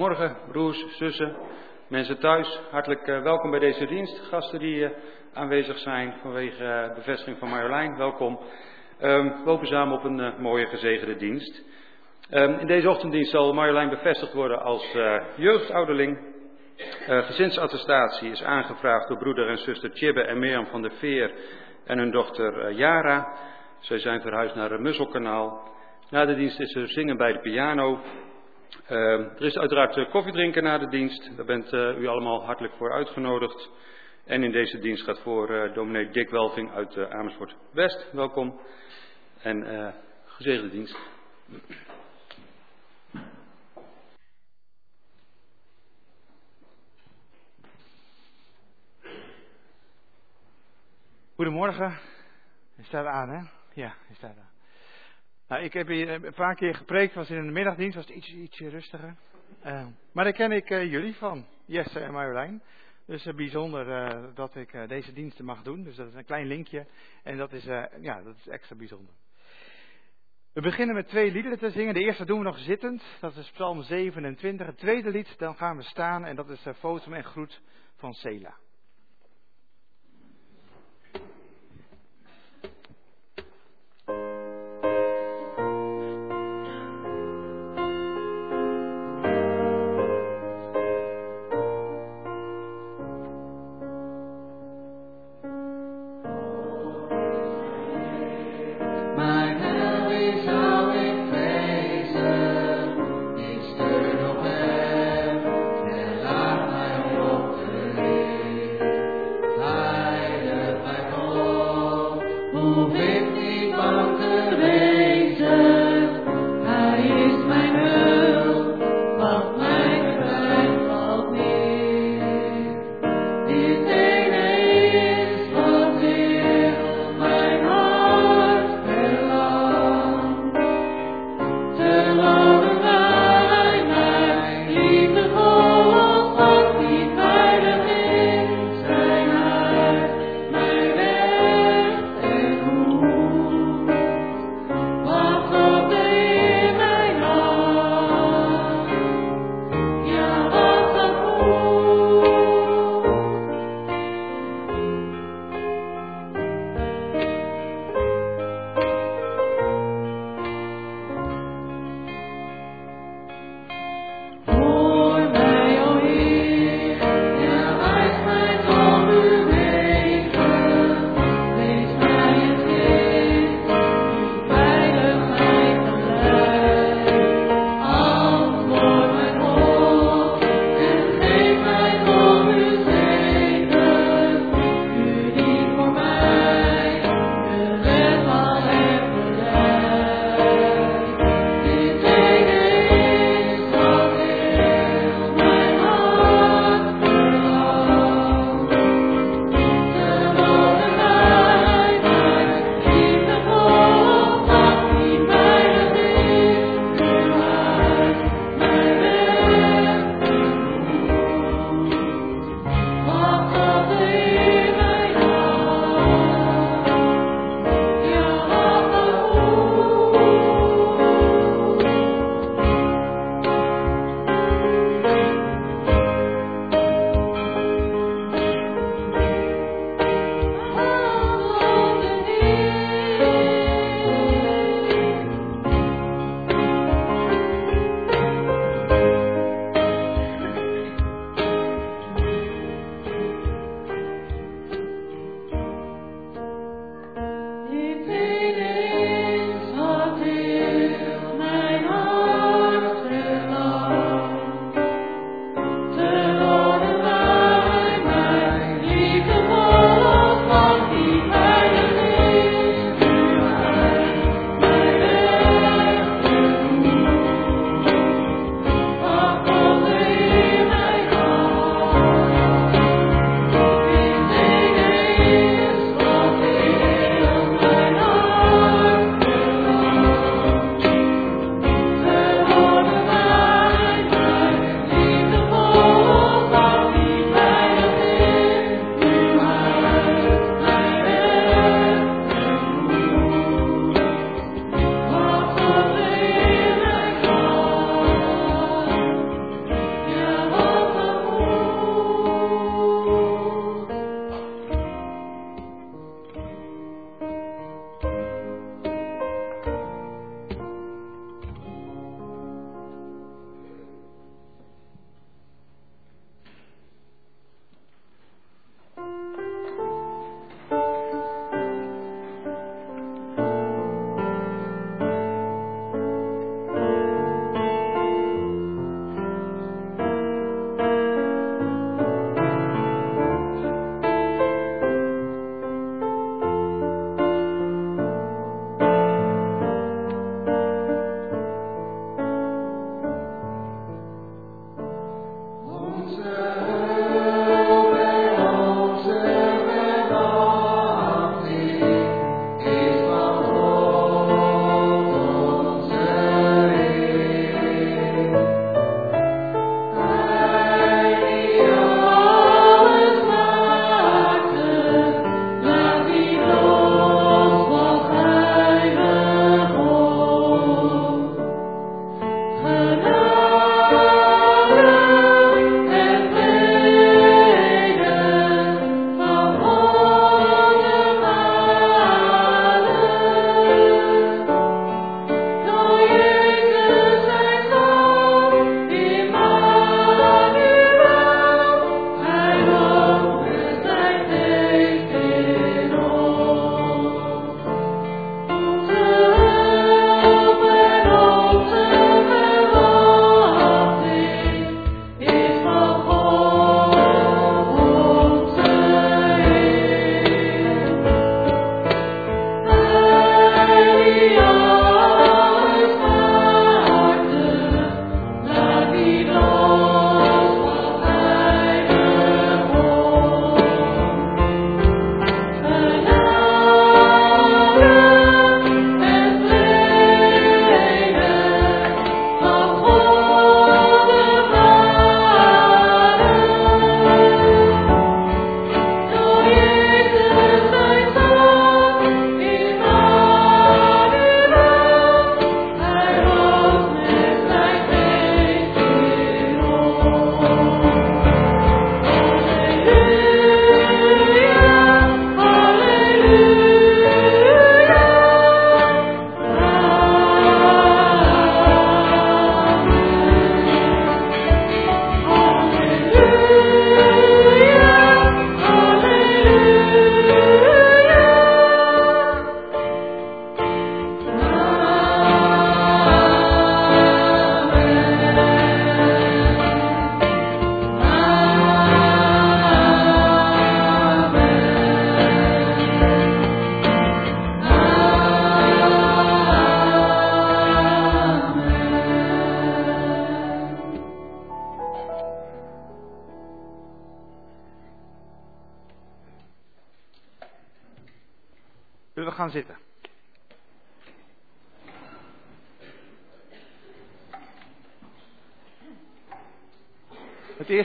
Goedemorgen, broers, zussen, mensen thuis. Hartelijk eh, welkom bij deze dienst. Gasten die uh, aanwezig zijn vanwege uh, bevestiging van Marjolein, welkom. Um, we hopen samen op een mooie, gezegende dienst. Um, in deze ochtenddienst zal Marjolein bevestigd worden als jeugdouderling. gezinsattestatie is aangevraagd door broeder en zuster Tjibbe en Mirjam van der Veer en hun dochter Jara. Zij zijn verhuisd naar het Musselkanaal. Na de dienst is er zingen bij de piano. Uh, er is uiteraard uh, koffiedrinken na de dienst. Daar bent uh, u allemaal hartelijk voor uitgenodigd. En in deze dienst gaat voor dominee Dick Welving uit Amersfoort West. Welkom. En gezegende dienst. Goedemorgen. Is staat aan, hè? Ja, is staat aan. Nou, ik heb hier een paar keer gepreekt, was in de middagdienst, was het iets, ietsje rustiger. Uh, maar daar ken ik uh, jullie van, Jesse en Marjolein. Dus uh, bijzonder dat ik deze diensten mag doen. Dus dat is een klein linkje en dat is, ja, dat is extra bijzonder. We beginnen met twee liederen te zingen. De eerste doen we nog zittend, dat is Psalm 27. Het tweede lied, dan gaan we staan en dat is Fotum en Groet van Sela.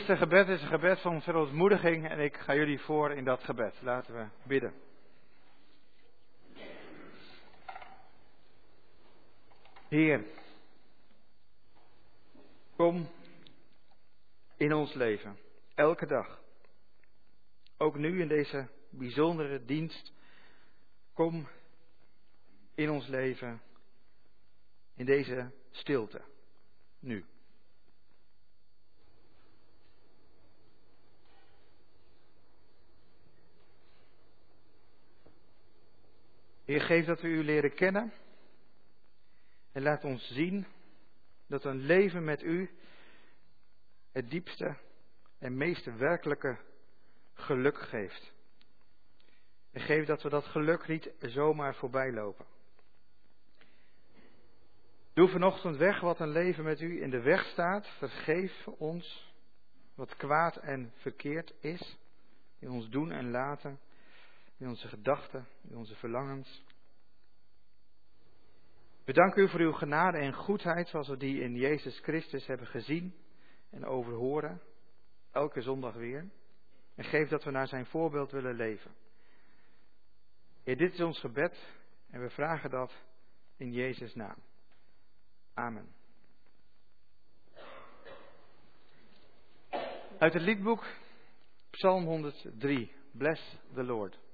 Eerste gebed is een gebed van verontmoediging en ik ga jullie voor in dat gebed. Laten we bidden. Heer, kom in ons leven, elke dag. Ook nu in deze bijzondere dienst, kom in ons leven, in deze stilte, nu. Heer, geef dat we u leren kennen. En laat ons zien dat een leven met u het diepste en meest werkelijke geluk geeft. En geef dat we dat geluk niet zomaar voorbij lopen. Doe vanochtend weg wat een leven met u in de weg staat. Vergeef ons wat kwaad en verkeerd is in ons doen en laten in onze gedachten, in onze verlangens. We danken u voor uw genade en goedheid zoals we die in Jezus Christus hebben gezien en overhoren, elke zondag weer. En geef dat we naar zijn voorbeeld willen leven. Heer, dit is ons gebed en we vragen dat in Jezus' naam. Amen. Uit het liedboek Psalm 103. Bless the Lord.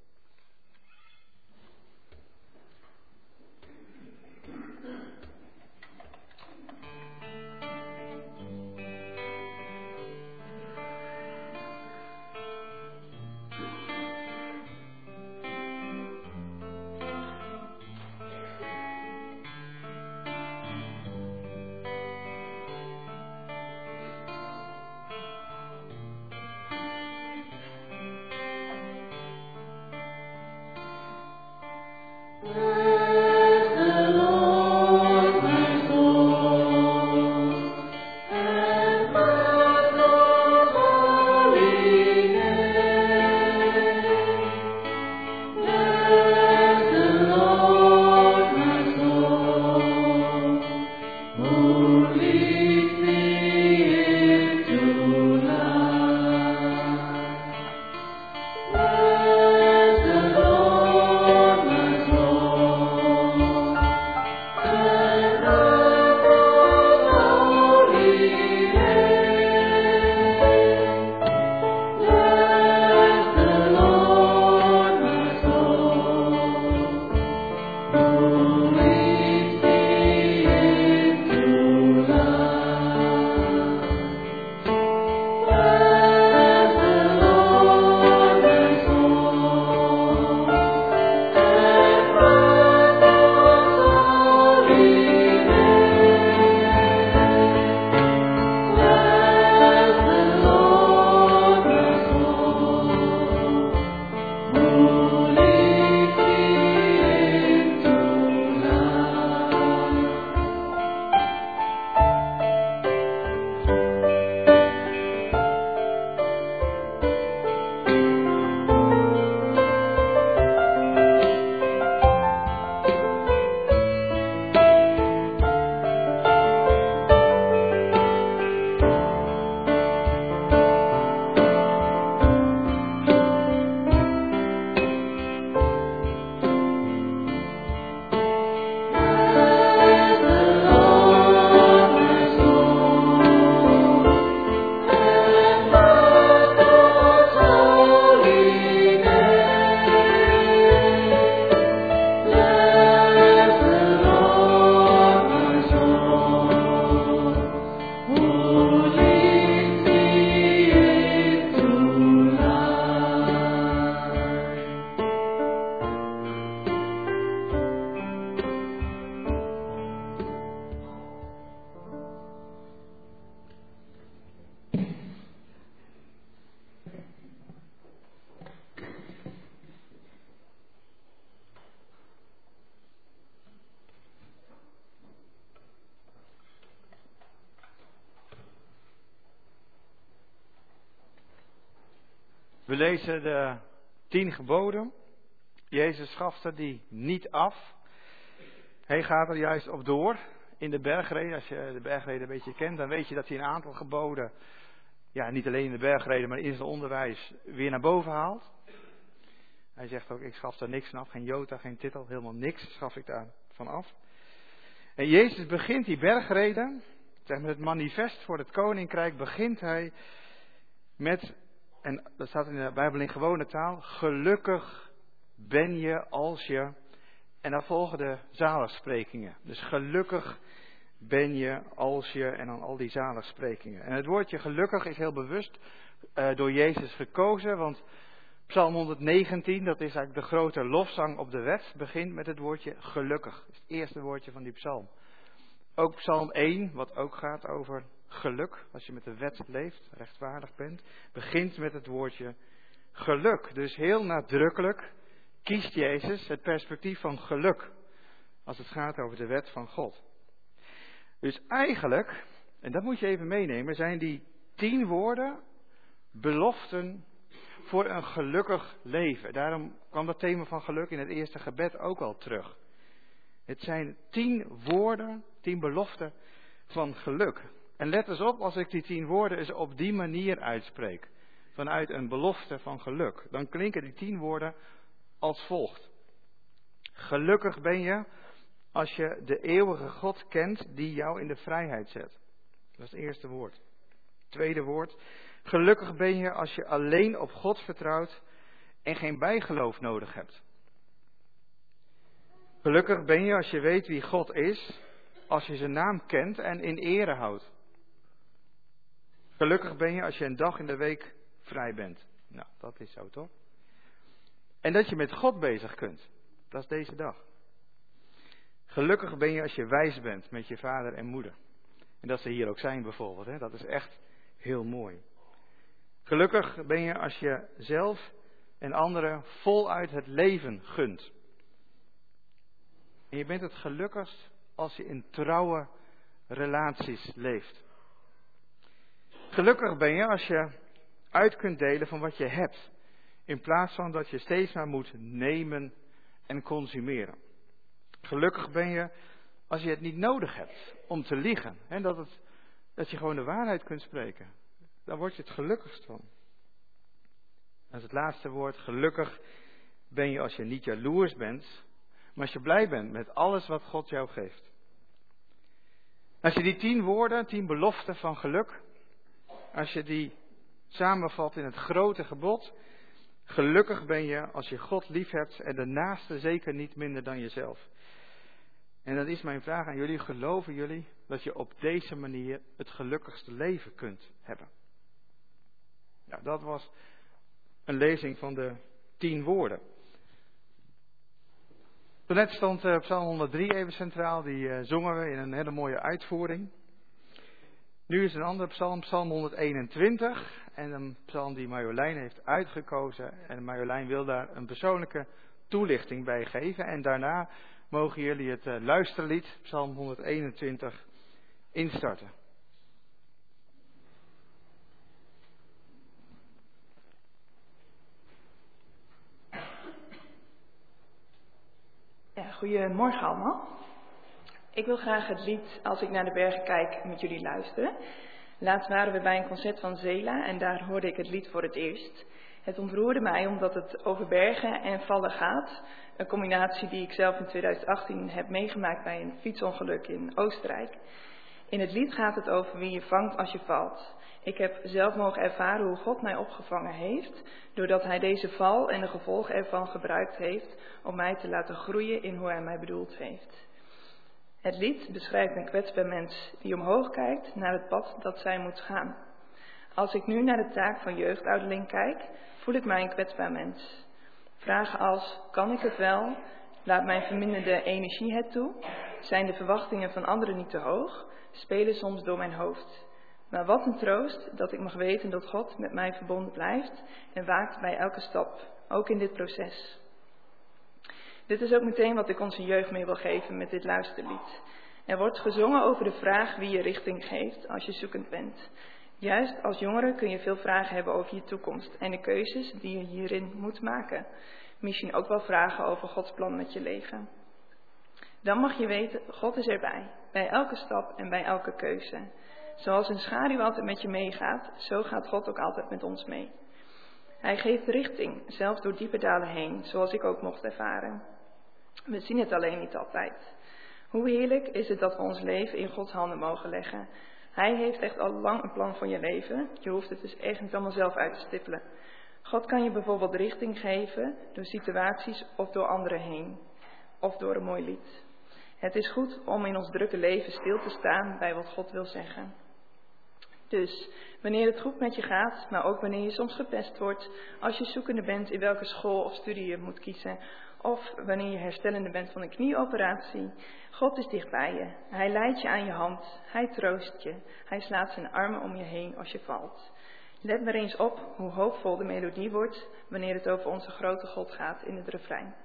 De tien geboden Jezus schafte die niet af. Hij gaat er juist op door in de bergreden. Als je de bergreden een beetje kent, dan weet je dat hij een aantal geboden, ja, niet alleen in de bergreden, maar in zijn onderwijs weer naar boven haalt. Hij zegt ook, ik schaf daar niks van af, geen jota, geen titel, helemaal niks schaf ik daar van af. En Jezus begint die bergreden, zeg maar het manifest voor het koninkrijk, begint hij met, en dat staat in de Bijbel in gewone taal, gelukkig ben je als je, en dan volgen de zaligsprekingen. Dus gelukkig ben je als je, en dan al die zaligsprekingen. En het woordje gelukkig is heel bewust uh, door Jezus gekozen, want Psalm 119, dat is eigenlijk de grote lofzang op de wet, begint met het woordje gelukkig. Dat is het eerste woordje van die psalm. Ook Psalm 1, wat ook gaat over geluk, als je met de wet leeft, rechtvaardig bent, begint met het woordje geluk. Dus heel nadrukkelijk kiest Jezus het perspectief van geluk als het gaat over de wet van God. Dus eigenlijk, en dat moet je even meenemen, zijn die tien woorden beloften voor een gelukkig leven. Daarom kwam dat thema van geluk in het eerste gebed ook al terug. Het zijn tien woorden, tien beloften van geluk. En let eens op als ik die tien woorden eens op die manier uitspreek. Vanuit een belofte van geluk. Dan klinken die tien woorden als volgt. Gelukkig ben je als je de eeuwige God kent die jou in de vrijheid zet. Dat is het eerste woord. Tweede woord. Gelukkig ben je als je alleen op God vertrouwt en geen bijgeloof nodig hebt. Gelukkig ben je als je weet wie God is, als je zijn naam kent en in ere houdt. Gelukkig ben je als je een dag in de week vrij bent. Nou, dat is zo toch? En dat je met God bezig kunt. Dat is deze dag. Gelukkig ben je als je wijs bent met je vader en moeder. En dat ze hier ook zijn bijvoorbeeld. Hè? Dat is echt heel mooi. Gelukkig ben je als je zelf en anderen voluit het leven gunt. En je bent het gelukkigst als je in trouwe relaties leeft. Gelukkig ben je als je uit kunt delen van wat je hebt. In plaats van dat je steeds maar moet nemen en consumeren. Gelukkig ben je als je het niet nodig hebt om te liegen. En dat, het, dat je gewoon de waarheid kunt spreken. Daar word je het gelukkigst van. Dat is het laatste woord. Gelukkig ben je als je niet jaloers bent, maar als je blij bent met alles wat God jou geeft. Als je die tien woorden, tien beloften van geluk, als je die samenvat in het grote gebod, gelukkig ben je als je God lief hebt en de naaste zeker niet minder dan jezelf. En dat is mijn vraag aan jullie, geloven jullie dat je op deze manier het gelukkigste leven kunt hebben? Nou, dat was een lezing van de tien woorden. Toen net stond uh, Psalm 103 even centraal, die uh, zongen we in een hele mooie uitvoering. Nu is een andere psalm, psalm 121, en een psalm die Marjolein heeft uitgekozen. En Marjolein wil daar een persoonlijke toelichting bij geven. En daarna mogen jullie het uh, luisterlied, psalm 121, instarten. goedemorgen allemaal. Ik wil graag het lied Als ik naar de bergen kijk met jullie luisteren. Laatst waren we bij een concert van Zela en daar hoorde ik het lied voor het eerst. Het ontroerde mij omdat het over bergen en vallen gaat. Een combinatie die ik zelf in 2018 heb meegemaakt bij een fietsongeluk in Oostenrijk. In het lied gaat het over wie je vangt als je valt. Ik heb zelf mogen ervaren hoe God mij opgevangen heeft, doordat Hij deze val en de gevolgen ervan gebruikt heeft om mij te laten groeien in hoe Hij mij bedoeld heeft. Het lied beschrijft een kwetsbaar mens die omhoog kijkt naar het pad dat zij moet gaan. Als ik nu naar de taak van jeugdouderling kijk, voel ik mij een kwetsbaar mens. Vragen als: kan ik het wel? Laat mijn verminderde energie het toe? Zijn de verwachtingen van anderen niet te hoog? Spelen soms door mijn hoofd. Maar wat een troost dat ik mag weten dat God met mij verbonden blijft en waakt bij elke stap, ook in dit proces. Dit is ook meteen wat ik onze jeugd mee wil geven met dit luisterlied. Er wordt gezongen over de vraag wie je richting geeft als je zoekend bent. Juist als jongere kun je veel vragen hebben over je toekomst en de keuzes die je hierin moet maken. Misschien ook wel vragen over Gods plan met je leven. Dan mag je weten, God is erbij, bij elke stap en bij elke keuze. Zoals een schaduw altijd met je meegaat, zo gaat God ook altijd met ons mee. Hij geeft richting, zelfs door diepe dalen heen, zoals ik ook mocht ervaren. We zien het alleen niet altijd. Hoe heerlijk is het dat we ons leven in Gods handen mogen leggen. Hij heeft echt al lang een plan voor je leven. Je hoeft het dus echt niet allemaal zelf uit te stippelen. God kan je bijvoorbeeld richting geven door situaties of door anderen heen. Of door een mooi lied. Het is goed om in ons drukke leven stil te staan bij wat God wil zeggen. Dus wanneer het goed met je gaat, maar ook wanneer je soms gepest wordt, als je zoekende bent in welke school of studie je moet kiezen, of wanneer je herstellende bent van een knieoperatie, God is dichtbij je. Hij leidt je aan je hand, hij troost je, hij slaat zijn armen om je heen als je valt. Let maar eens op hoe hoopvol de melodie wordt wanneer het over onze grote God gaat in het refrein.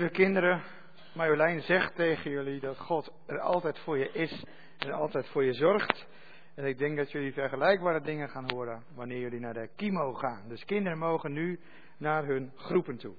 Lieve kinderen, Marjolein zegt tegen jullie dat God er altijd voor je is en altijd voor je zorgt. En ik denk dat jullie vergelijkbare dingen gaan horen wanneer jullie naar de kimo gaan. Dus kinderen mogen nu naar hun groepen toe.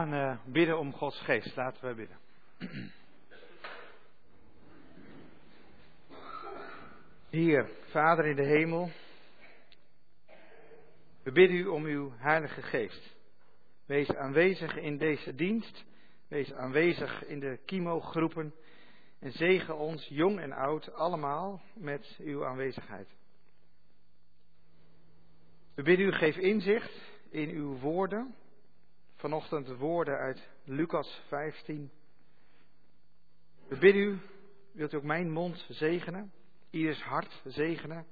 Gaan uh, bidden om Gods geest. Laten we bidden. Heer, Vader in de hemel, we bidden u om uw Heilige Geest. Wees aanwezig in deze dienst. Wees aanwezig in de kimo-groepen. En zegen ons, jong en oud, allemaal met uw aanwezigheid. We bidden u, geef inzicht in uw woorden vanochtend woorden uit Lucas 15. We bidden u, wilt u ook mijn mond zegenen, ieders hart zegenen,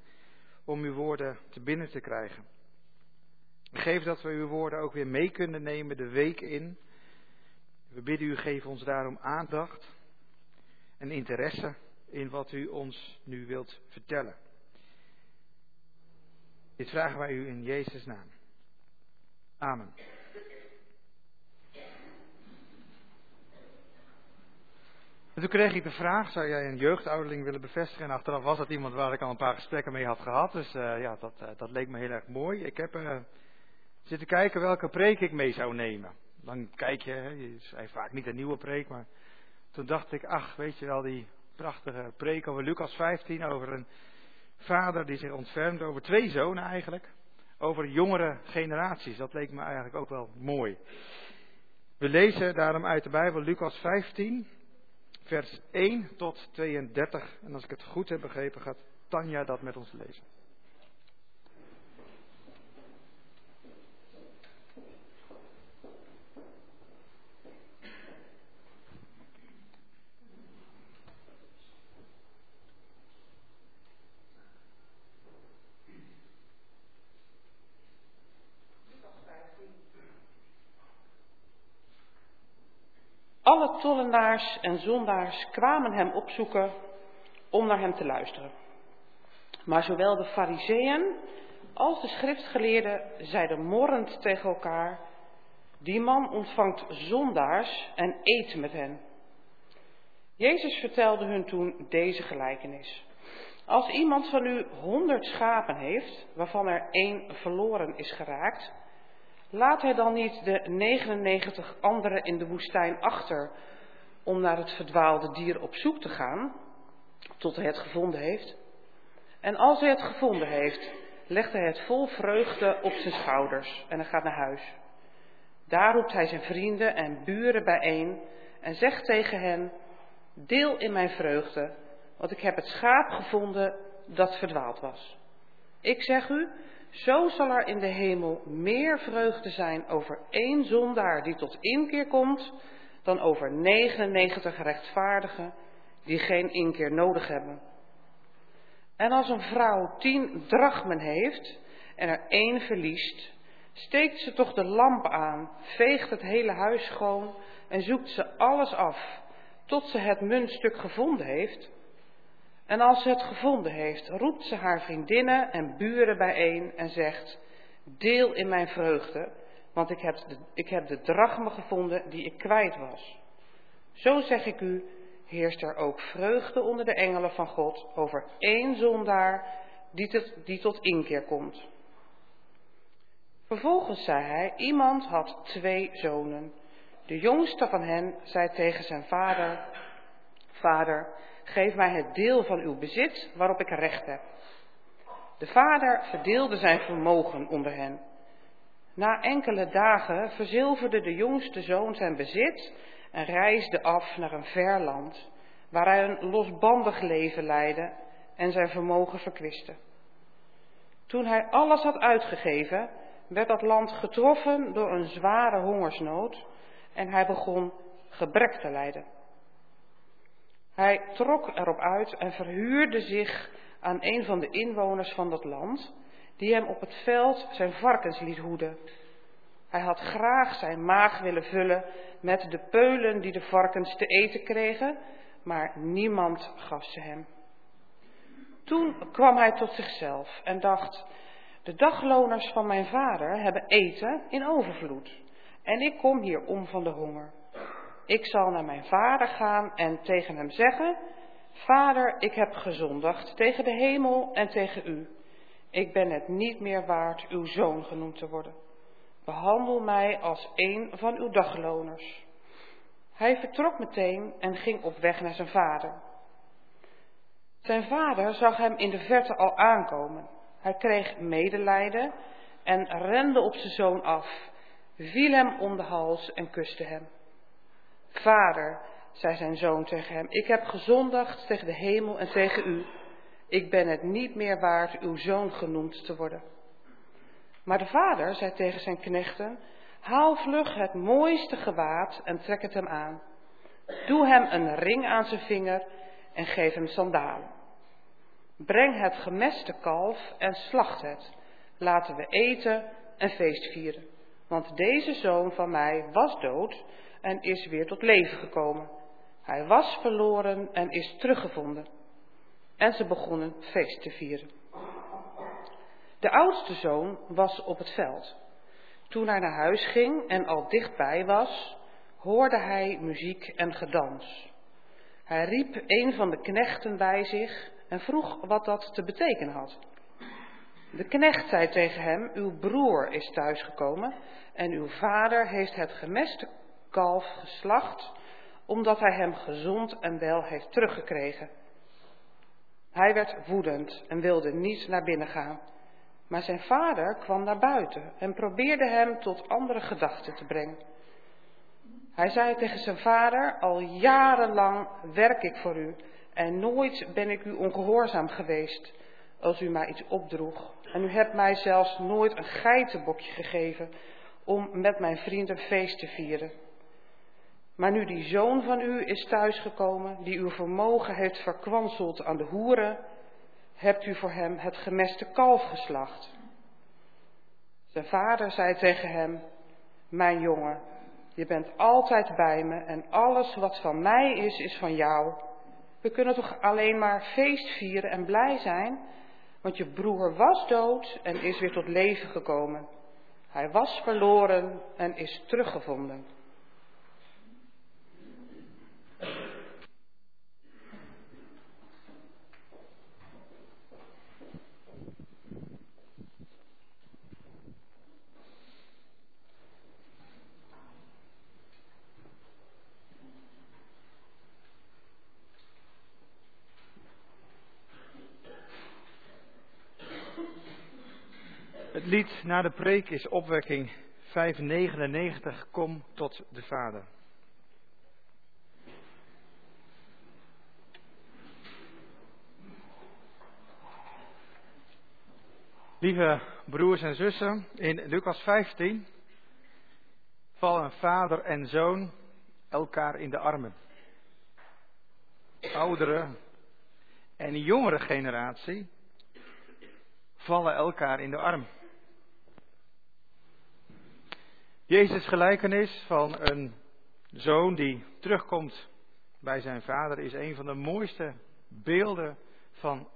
om uw woorden te binnen te krijgen. Geef dat we uw woorden ook weer mee kunnen nemen de week in. We bidden u, geef ons daarom aandacht en interesse in wat u ons nu wilt vertellen. Dit vragen wij u in Jezus' naam. Amen. En toen kreeg ik de vraag, zou jij een jeugdouderling willen bevestigen? En achteraf was dat iemand waar ik al een paar gesprekken mee had gehad. Dus uh, ja, dat, uh, dat leek me heel erg mooi. Ik heb uh, zitten kijken welke preek ik mee zou nemen. Dan kijk je, hè, je vaak niet een nieuwe preek, maar toen dacht ik, ach, weet je wel, die prachtige preek over Lucas 15, over een vader die zich ontfermt, over twee zonen eigenlijk, over jongere generaties. Dat leek me eigenlijk ook wel mooi. We lezen daarom uit de Bijbel Lucas 15, vers 1 tot 32. En als ik het goed heb begrepen, gaat Tanja dat met ons lezen. Alle tollenaars en zondaars kwamen hem opzoeken om naar hem te luisteren. Maar zowel de fariseeën als de schriftgeleerden zeiden morrend tegen elkaar, die man ontvangt zondaars en eet met hen. Jezus vertelde hun toen deze gelijkenis. Als iemand van u honderd schapen heeft, waarvan er één verloren is geraakt, Laat hij dan niet de 99 anderen in de woestijn achter om naar het verdwaalde dier op zoek te gaan, tot hij het gevonden heeft? En als hij het gevonden heeft, legt hij het vol vreugde op zijn schouders en hij gaat naar huis. Daar roept hij zijn vrienden en buren bijeen en zegt tegen hen, deel in mijn vreugde, want ik heb het schaap gevonden dat verdwaald was. Ik zeg u, zo zal er in de hemel meer vreugde zijn over één zondaar die tot inkeer komt, dan over 99 rechtvaardigen die geen inkeer nodig hebben. En als een vrouw tien drachmen heeft en er één verliest, steekt ze toch de lamp aan, veegt het hele huis schoon en zoekt ze alles af, tot ze het muntstuk gevonden heeft. En als ze het gevonden heeft, roept ze haar vriendinnen en buren bijeen en zegt, deel in mijn vreugde, want ik heb de, ik heb de drachme gevonden die ik kwijt was. Zo zeg ik u, heerst er ook vreugde onder de engelen van God over één zondaar die tot, die tot inkeer komt. Vervolgens zei hij, iemand had twee zonen. De jongste van hen zei tegen zijn vader, Vader, geef mij het deel van uw bezit waarop ik recht heb. De vader verdeelde zijn vermogen onder hen. Na enkele dagen verzilverde de jongste zoon zijn bezit en reisde af naar een ver land, waar hij een losbandig leven leidde en zijn vermogen verkwiste. Toen hij alles had uitgegeven, werd dat land getroffen door een zware hongersnood en hij begon gebrek te lijden. Hij trok erop uit en verhuurde zich aan een van de inwoners van dat land, die hem op het veld zijn varkens liet hoeden. Hij had graag zijn maag willen vullen met de peulen die de varkens te eten kregen, maar niemand gaf ze hem. Toen kwam hij tot zichzelf en dacht, de dagloners van mijn vader hebben eten in overvloed en ik kom hier om van de honger. Ik zal naar mijn vader gaan en tegen hem zeggen, Vader, ik heb gezondigd tegen de hemel en tegen u. Ik ben het niet meer waard uw zoon genoemd te worden. Behandel mij als een van uw dagloners. Hij vertrok meteen en ging op weg naar zijn vader. Zijn vader zag hem in de verte al aankomen. Hij kreeg medelijden en rende op zijn zoon af, viel hem om de hals en kuste hem. Vader, zei zijn zoon tegen hem, ik heb gezondigd tegen de hemel en tegen u. Ik ben het niet meer waard uw zoon genoemd te worden. Maar de vader zei tegen zijn knechten, haal vlug het mooiste gewaad en trek het hem aan. Doe hem een ring aan zijn vinger en geef hem sandalen. Breng het gemeste kalf en slacht het. Laten we eten en feest vieren. Want deze zoon van mij was dood en is weer tot leven gekomen. Hij was verloren en is teruggevonden. En ze begonnen feest te vieren. De oudste zoon was op het veld. Toen hij naar huis ging en al dichtbij was, hoorde hij muziek en gedans. Hij riep een van de knechten bij zich en vroeg wat dat te betekenen had. De knecht zei tegen hem, uw broer is thuisgekomen en uw vader heeft het gemeste kalf geslacht, omdat hij hem gezond en wel heeft teruggekregen. Hij werd woedend en wilde niet naar binnen gaan. Maar zijn vader kwam naar buiten en probeerde hem tot andere gedachten te brengen. Hij zei tegen zijn vader, al jarenlang werk ik voor u en nooit ben ik u ongehoorzaam geweest als u mij iets opdroeg. En u hebt mij zelfs nooit een geitenbokje gegeven om met mijn vrienden feest te vieren. Maar nu die zoon van u is thuisgekomen, die uw vermogen heeft verkwanseld aan de hoeren, hebt u voor hem het gemeste kalf geslacht. Zijn vader zei tegen hem, mijn jongen, je bent altijd bij me en alles wat van mij is, is van jou. We kunnen toch alleen maar feest vieren en blij zijn, want je broer was dood en is weer tot leven gekomen. Hij was verloren en is teruggevonden. Lied na de preek is opwekking 599, kom tot de Vader. Lieve broers en zussen, in Lucas 15 vallen vader en zoon elkaar in de armen. Oudere en jongere generatie vallen elkaar in de arm. Jezus gelijkenis van een zoon die terugkomt bij zijn vader is een van de mooiste beelden van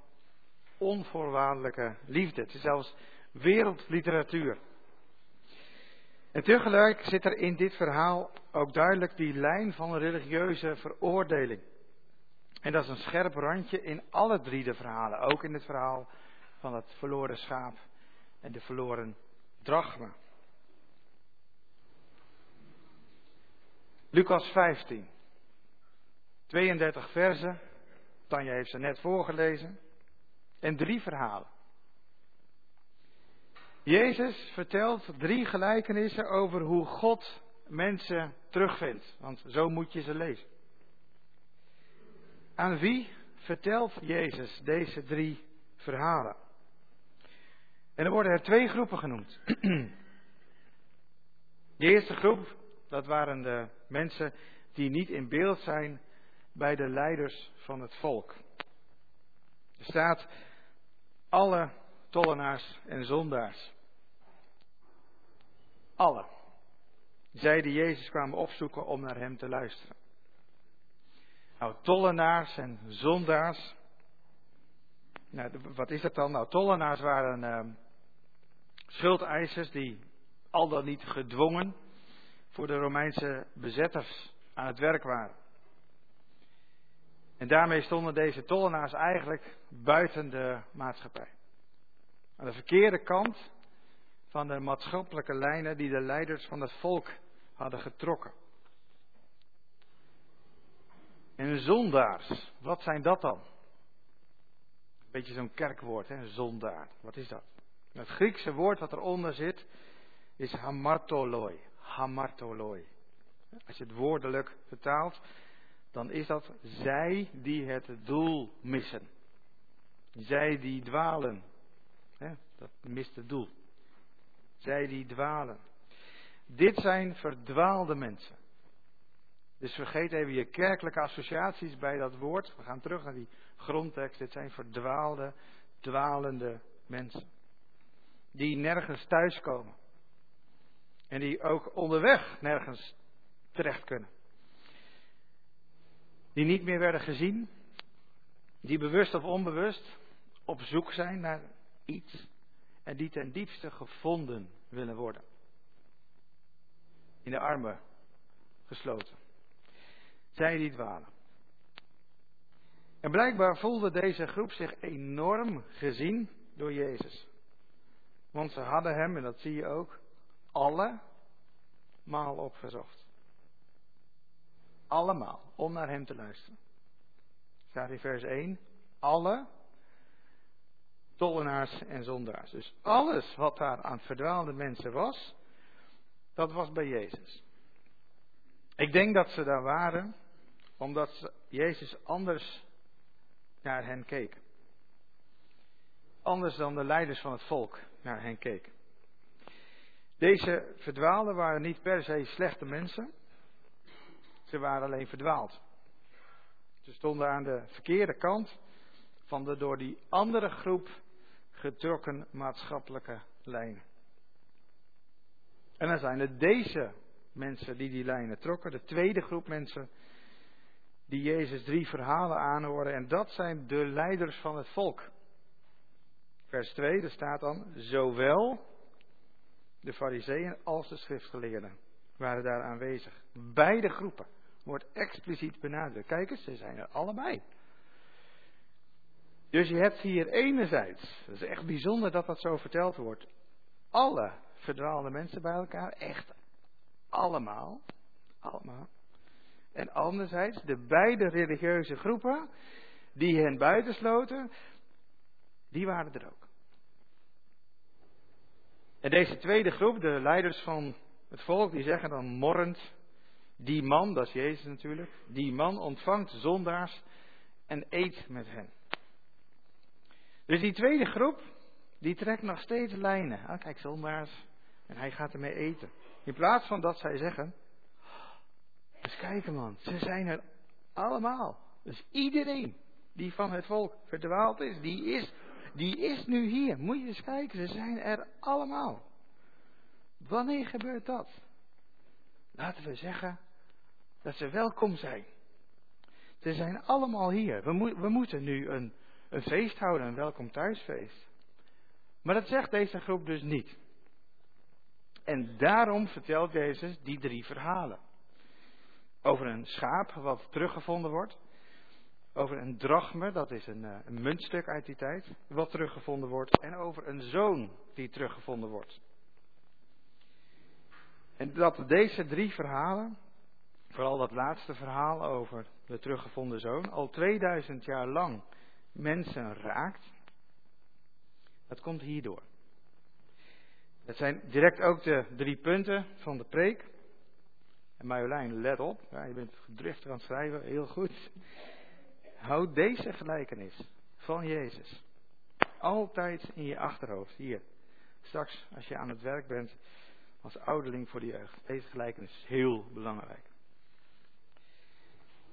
onvoorwaardelijke liefde. Het is zelfs wereldliteratuur. En tegelijk zit er in dit verhaal ook duidelijk die lijn van religieuze veroordeling. En dat is een scherp randje in alle drie de verhalen. Ook in het verhaal van het verloren schaap en de verloren drachma. Lucas 15. 32 versen. Tanja heeft ze net voorgelezen. En drie verhalen. Jezus vertelt drie gelijkenissen over hoe God mensen terugvindt. Want zo moet je ze lezen. Aan wie vertelt Jezus deze drie verhalen? En er worden er twee groepen genoemd. De eerste groep, dat waren de mensen die niet in beeld zijn bij de leiders van het volk. Er staat alle tollenaars en zondaars. Alle. Zij die Jezus kwamen opzoeken om naar hem te luisteren. Nou, tollenaars en zondaars. Nou, wat is dat dan? Nou, tollenaars waren uh, schuldeisers die al dan niet gedwongen voor de Romeinse bezetters aan het werk waren. En daarmee stonden deze tollenaars eigenlijk buiten de maatschappij. Aan de verkeerde kant van de maatschappelijke lijnen die de leiders van het volk hadden getrokken. En zondaars, wat zijn dat dan? Een beetje zo'n kerkwoord, hè, zondaar. Wat is dat? Het Griekse woord wat eronder zit is hamartoloi. Hamartoloi. Als je het woordelijk vertaalt, dan is dat zij die het doel missen. Zij die dwalen. dat mist het doel. Zij die dwalen. Dit zijn verdwaalde mensen. Dus vergeet even je kerkelijke associaties bij dat woord. We gaan terug naar die grondtekst. Dit zijn verdwaalde, dwalende mensen. Die nergens thuiskomen. En die ook onderweg nergens terecht kunnen. Die niet meer werden gezien. Die bewust of onbewust op zoek zijn naar iets. En die ten diepste gevonden willen worden. In de armen gesloten. Zij die dwalen. En blijkbaar voelde deze groep zich enorm gezien door Jezus. Want ze hadden hem, en dat zie je ook, allemaal opgezocht. Allemaal, om naar hem te luisteren. Staat in vers 1. Alle tollenaars en zondaars. Dus alles wat daar aan verdwaalde mensen was, dat was bij Jezus. Ik denk dat ze daar waren omdat Jezus anders naar hen keek. Anders dan de leiders van het volk naar hen keken. Deze verdwaalden waren niet per se slechte mensen. Ze waren alleen verdwaald. Ze stonden aan de verkeerde kant van de door die andere groep getrokken maatschappelijke lijnen. En dan zijn het deze mensen die die lijnen trokken, de tweede groep mensen die Jezus drie verhalen aanhoren. En dat zijn de leiders van het volk. Vers 2, daar staat dan, zowel de fariseeën als de schriftgeleerden waren daar aanwezig. Beide groepen wordt expliciet benadrukt. Kijk eens, ze zijn er allebei. Dus je hebt hier enerzijds, het is echt bijzonder dat dat zo verteld wordt, alle verdwaalde mensen bij elkaar, echt allemaal, allemaal. En anderzijds de beide religieuze groepen die hen buitensloten, die waren er ook. En deze tweede groep, de leiders van het volk, die zeggen dan morrend, die man, dat is Jezus natuurlijk, die man ontvangt zondaars en eet met hen. Dus die tweede groep, die trekt nog steeds lijnen. Ah, kijk, zondaars, en hij gaat ermee eten. In plaats van dat zij zeggen, eens kijken man, ze zijn er allemaal. Dus iedereen die van het volk verdwaald is, die is, die is nu hier. Moet je eens kijken, ze zijn er allemaal. Wanneer gebeurt dat? Laten we zeggen dat ze welkom zijn. Ze zijn allemaal hier. We, we moeten nu een, een feest houden, een welkom thuisfeest. Maar dat zegt deze groep dus niet. En daarom vertelt Jezus die drie verhalen. Over een schaap wat teruggevonden wordt. Over een drachme, dat is een, eh, een muntstuk uit die tijd, wat teruggevonden wordt. En over een zoon die teruggevonden wordt. En dat deze drie verhalen, vooral dat laatste verhaal over de teruggevonden zoon, al 2000 jaar lang mensen raakt, dat komt hierdoor. Dat zijn direct ook de drie punten van de preek. En Marjolein, let op. Je bent driftig aan het schrijven, heel goed. Houd deze gelijkenis van Jezus altijd in je achterhoofd. Hier. straks als je aan het werk bent als ouderling voor de jeugd. Deze gelijkenis is heel belangrijk.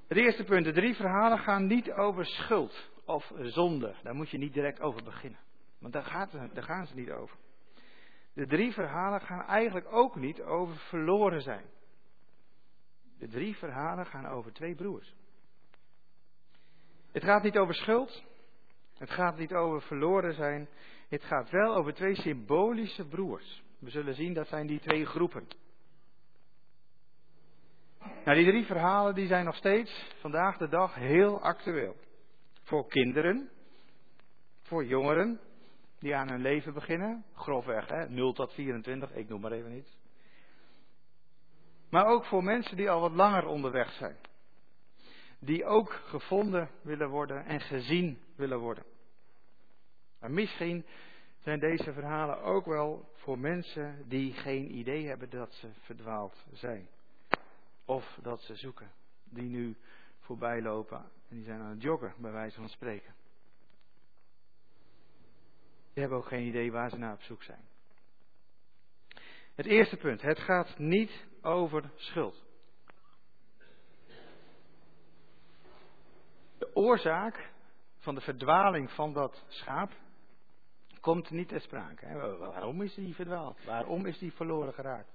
Het eerste punt, de drie verhalen gaan niet over schuld of zonde. Daar moet je niet direct over beginnen. Want daar, daar gaan ze niet over. De drie verhalen gaan eigenlijk ook niet over verloren zijn. De drie verhalen gaan over twee broers. Het gaat niet over schuld. Het gaat niet over verloren zijn. Het gaat wel over twee symbolische broers. We zullen zien dat zijn die twee groepen. Nou, die drie verhalen die zijn nog steeds vandaag de dag heel actueel. Voor kinderen, voor jongeren die aan hun leven beginnen, grofweg, hè, 0 tot 24, ik noem maar even iets. Maar ook voor mensen die al wat langer onderweg zijn. Die ook gevonden willen worden en gezien willen worden. Maar misschien zijn deze verhalen ook wel voor mensen die geen idee hebben dat ze verdwaald zijn. Of dat ze zoeken. Die nu voorbij lopen en die zijn aan het joggen, bij wijze van spreken. Die hebben ook geen idee waar ze naar op zoek zijn. Het eerste punt. Het gaat niet over schuld. De oorzaak van de verdwaling van dat schaap komt niet ter sprake. Waarom is die verdwaald? Waarom is die verloren geraakt?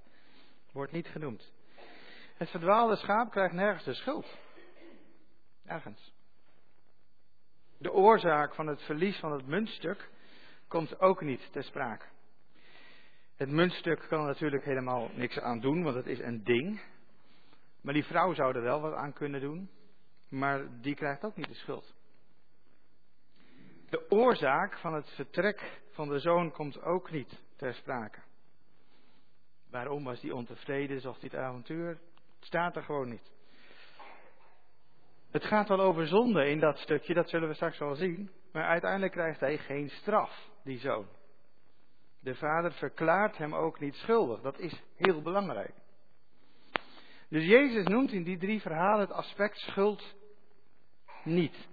Wordt niet genoemd. Het verdwaalde schaap krijgt nergens de schuld. Nergens. De oorzaak van het verlies van het muntstuk komt ook niet ter sprake. Het muntstuk kan er natuurlijk helemaal niks aan doen, want het is een ding. Maar die vrouw zou er wel wat aan kunnen doen. Maar die krijgt ook niet de schuld. De oorzaak van het vertrek van de zoon komt ook niet ter sprake. Waarom was hij ontevreden, zocht hij het avontuur? Het staat er gewoon niet. Het gaat wel over zonde in dat stukje, dat zullen we straks wel zien. Maar uiteindelijk krijgt hij geen straf, die zoon. De vader verklaart hem ook niet schuldig. Dat is heel belangrijk. Dus Jezus noemt in die drie verhalen het aspect schuld niet.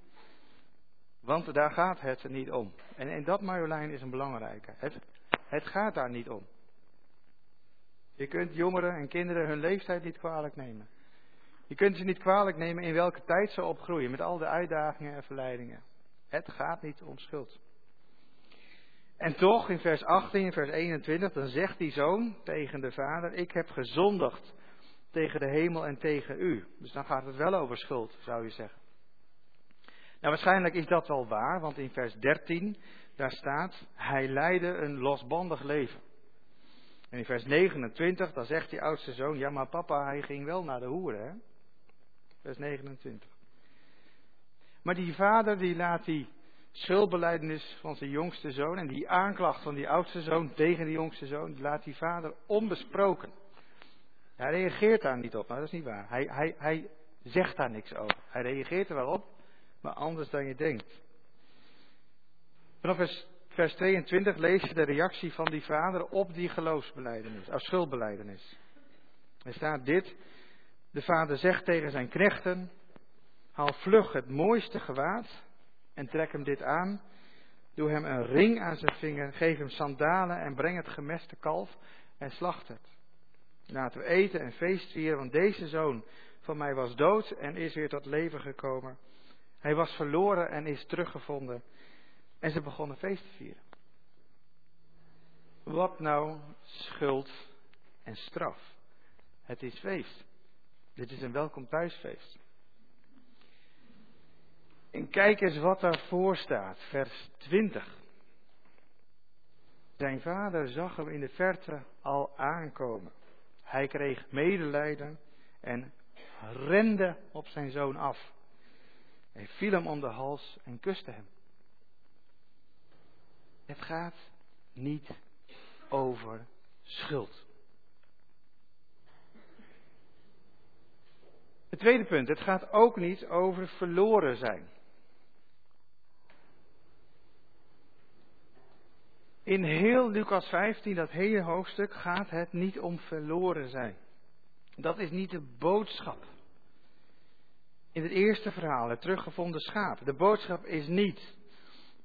Want daar gaat het niet om. En, en dat, Marjolein, is een belangrijke. Het, het gaat daar niet om. Je kunt jongeren en kinderen hun leeftijd niet kwalijk nemen. Je kunt ze niet kwalijk nemen in welke tijd ze opgroeien, met al de uitdagingen en verleidingen. Het gaat niet om schuld. En toch, in vers 18, vers 21, dan zegt die zoon tegen de vader: Ik heb gezondigd tegen de hemel en tegen u. Dus dan gaat het wel over schuld, zou je zeggen. Nou, waarschijnlijk is dat wel waar, want in vers 13, daar staat: Hij leidde een losbandig leven. En in vers 29, dan zegt die oudste zoon: Ja, maar papa, hij ging wel naar de hoeren, hè? Vers 29. Maar die vader, die laat die schuldbeleidenis van zijn jongste zoon en die aanklacht van die oudste zoon tegen die jongste zoon, die laat die vader onbesproken. Hij reageert daar niet op, maar dat is niet waar. Hij, hij, hij zegt daar niks over. Hij reageert er wel op, maar anders dan je denkt. Vanaf vers, vers 22 lees je de reactie van die vader op die geloofsbeleidenis, of schuldbeleidenis. Er staat dit, de vader zegt tegen zijn knechten, haal vlug het mooiste gewaad en trek hem dit aan. Doe hem een ring aan zijn vinger, geef hem sandalen en breng het gemeste kalf en slacht het. Laten we eten en feest vieren, want deze zoon van mij was dood en is weer tot leven gekomen. Hij was verloren en is teruggevonden. En ze begonnen feest te vieren. Wat nou schuld en straf? Het is feest. Dit is een welkom thuisfeest. En kijk eens wat daarvoor staat, vers 20. Zijn vader zag hem in de verte al aankomen. Hij kreeg medelijden en rende op zijn zoon af. Hij viel hem om de hals en kuste hem. Het gaat niet over schuld. Het tweede punt, het gaat ook niet over verloren zijn. In heel Lucas 15, dat hele hoofdstuk, gaat het niet om verloren zijn. Dat is niet de boodschap. In het eerste verhaal, het teruggevonden schaap. De boodschap is niet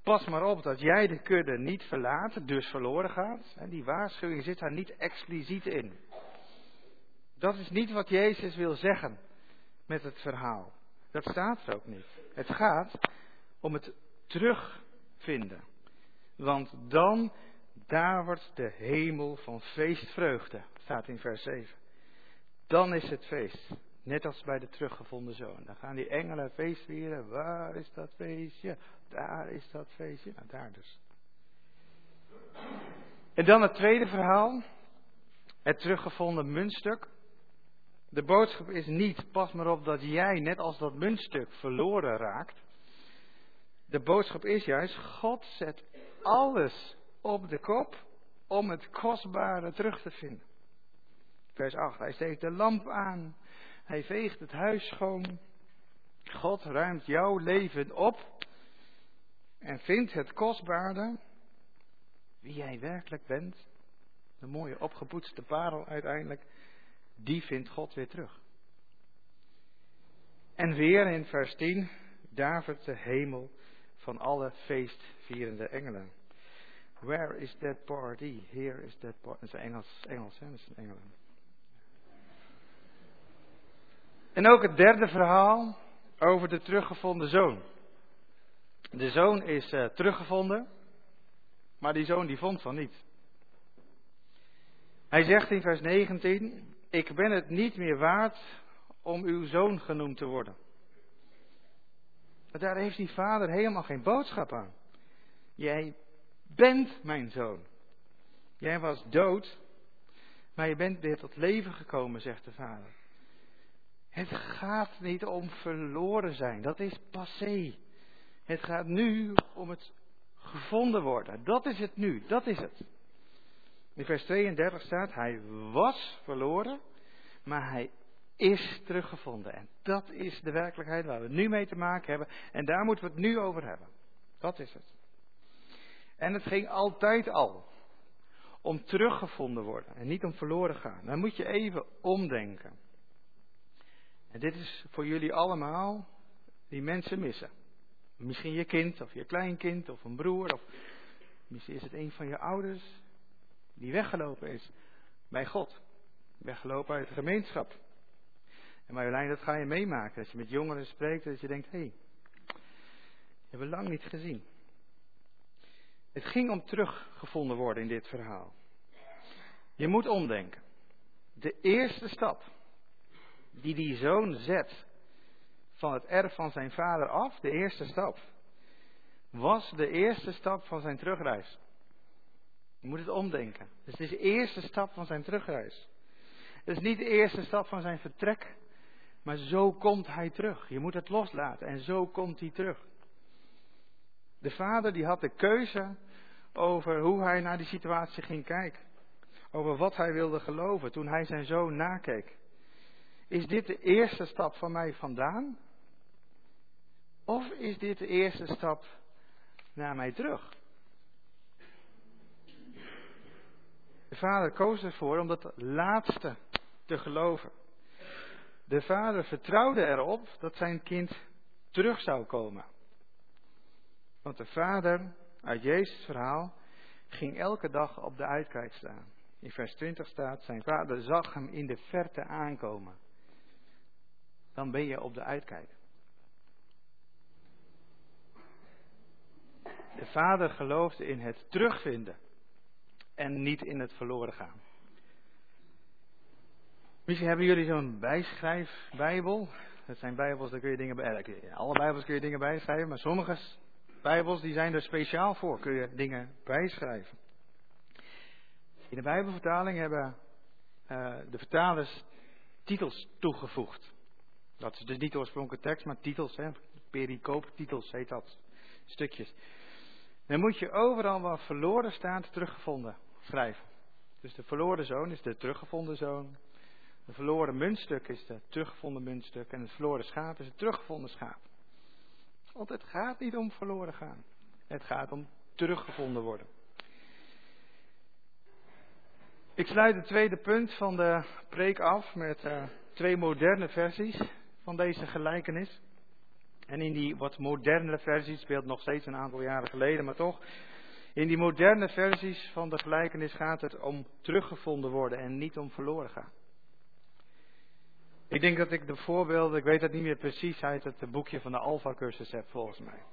pas maar op dat jij de kudde niet verlaat, dus verloren gaat. Die waarschuwing zit daar niet expliciet in. Dat is niet wat Jezus wil zeggen met het verhaal. Dat staat er ook niet. Het gaat om het terugvinden. Want dan, daar wordt de hemel van feestvreugde, staat in vers 7. Dan is het feest. Net als bij de teruggevonden zoon. Dan gaan die engelen feest vieren. Waar is dat feestje? Daar is dat feestje. Nou, daar dus. En dan het tweede verhaal. Het teruggevonden muntstuk. De boodschap is niet, pas maar op dat jij, net als dat muntstuk, verloren raakt. De boodschap is juist, God zet alles op de kop om het kostbare terug te vinden. Vers 8, hij steekt de lamp aan, hij veegt het huis schoon. God ruimt jouw leven op en vindt het kostbare, wie jij werkelijk bent, de mooie opgepoetste parel uiteindelijk, die vindt God weer terug. En weer in vers 10 davert de hemel van alle feestvierende engelen. Where is that party? Here is that party. Dat is Engels, Engels, hè? Dat is een engelen. En ook het derde verhaal over de teruggevonden zoon. De zoon is uh, teruggevonden, maar die zoon die vond van niet. Hij zegt in vers 19, ik ben het niet meer waard om uw zoon genoemd te worden. Maar daar heeft die vader helemaal geen boodschap aan. Jij bent mijn zoon. Jij was dood, maar je bent weer tot leven gekomen, zegt de vader. Het gaat niet om verloren zijn, dat is passé. Het gaat nu om het gevonden worden. Dat is het nu, dat is het. In vers 32 staat, hij was verloren, maar hij is teruggevonden. En dat is de werkelijkheid waar we nu mee te maken hebben. En daar moeten we het nu over hebben. Dat is het. En het ging altijd al om teruggevonden worden en niet om verloren gaan. Dan moet je even omdenken. En dit is voor jullie allemaal die mensen missen. Misschien je kind of je kleinkind of een broer of misschien is het een van je ouders die weggelopen is bij God. Weggelopen uit de gemeenschap. En Marjolein, dat ga je meemaken. Als je met jongeren spreekt, dat je denkt, hé, hey, hebben we lang niet gezien. Het ging om teruggevonden worden in dit verhaal. Je moet omdenken. De eerste stap die die zoon zet van het erf van zijn vader af, de eerste stap, was de eerste stap van zijn terugreis. Je moet het omdenken. Het is de eerste stap van zijn terugreis. Het is niet de eerste stap van zijn vertrek, maar zo komt hij terug. Je moet het loslaten en zo komt hij terug. De vader die had de keuze over hoe hij naar die situatie ging kijken. Over wat hij wilde geloven toen hij zijn zoon nakeek. Is dit de eerste stap van mij vandaan? Of is dit de eerste stap naar mij terug? De vader koos ervoor om dat laatste te geloven. De vader vertrouwde erop dat zijn kind terug zou komen. Want de vader uit Jezus' verhaal ging elke dag op de uitkijk staan. In vers 20 staat, zijn vader zag hem in de verte aankomen. Dan ben je op de uitkijk. De vader geloofde in het terugvinden en niet in het verloren gaan. Misschien hebben jullie zo'n bijschrijfbijbel. Dat zijn bijbels, daar kun je dingen bij. Eh, alle bijbels kun je dingen bijschrijven, maar sommige bijbels die zijn er speciaal voor. Kun je dingen bijschrijven. In de bijbelvertaling hebben uh, de vertalers titels toegevoegd. Dat is dus niet de oorspronkelijke tekst, maar titels. Hè? Pericoop-titels heet dat. Stukjes. Dan moet je overal waar verloren staat teruggevonden schrijven. Dus de verloren zoon is de teruggevonden zoon. De verloren muntstuk is het teruggevonden muntstuk. En het verloren schaap is het teruggevonden schaap. Want het gaat niet om verloren gaan. Het gaat om teruggevonden worden. Ik sluit het tweede punt van de preek af met uh, twee moderne versies van deze gelijkenis. En in die wat moderne versies, speelt nog steeds een aantal jaren geleden, maar toch. In die moderne versies van de gelijkenis gaat het om teruggevonden worden en niet om verloren gaan. Ik denk dat ik de voorbeelden, ik weet het niet meer precies uit het boekje van de Alpha-cursus heb volgens mij.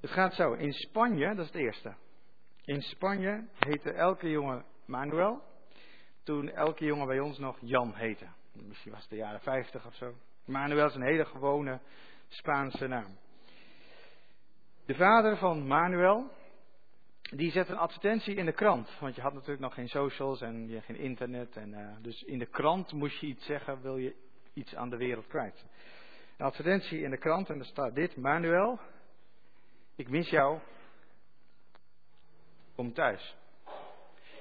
Het gaat zo, in Spanje, dat is het eerste. In Spanje heette elke jongen Manuel, toen elke jongen bij ons nog Jan heette. Misschien was het de jaren 50 of zo. Manuel is een hele gewone Spaanse naam. De vader van Manuel, die zet een advertentie in de krant. Want je had natuurlijk nog geen socials en je geen internet. En, uh, dus in de krant moest je iets zeggen, wil je iets aan de wereld kwijt. Een advertentie in de krant en er staat dit. Manuel, ik mis jou. Kom thuis.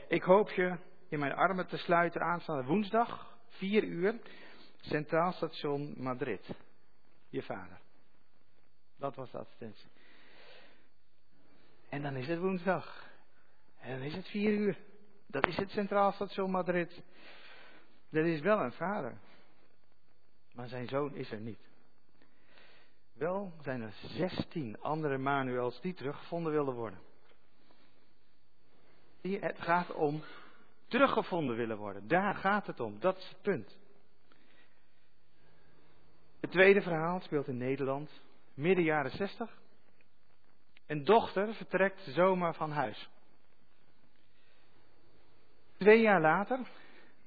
Ik hoop je in mijn armen te sluiten aanstaande woensdag, 4 uur, Centraal Station Madrid. Je vader. Dat was de advertentie. En dan is het woensdag. En dan is het 4 uur. Dat is het Centraal Station Madrid. Dat is wel een vader. Maar zijn zoon is er niet. Wel zijn er 16 andere Manuels die teruggevonden willen worden. Het gaat om teruggevonden willen worden. Daar gaat het om. Dat is het punt. Het tweede verhaal speelt in Nederland, midden jaren 60. Een dochter vertrekt zomaar van huis. Twee jaar later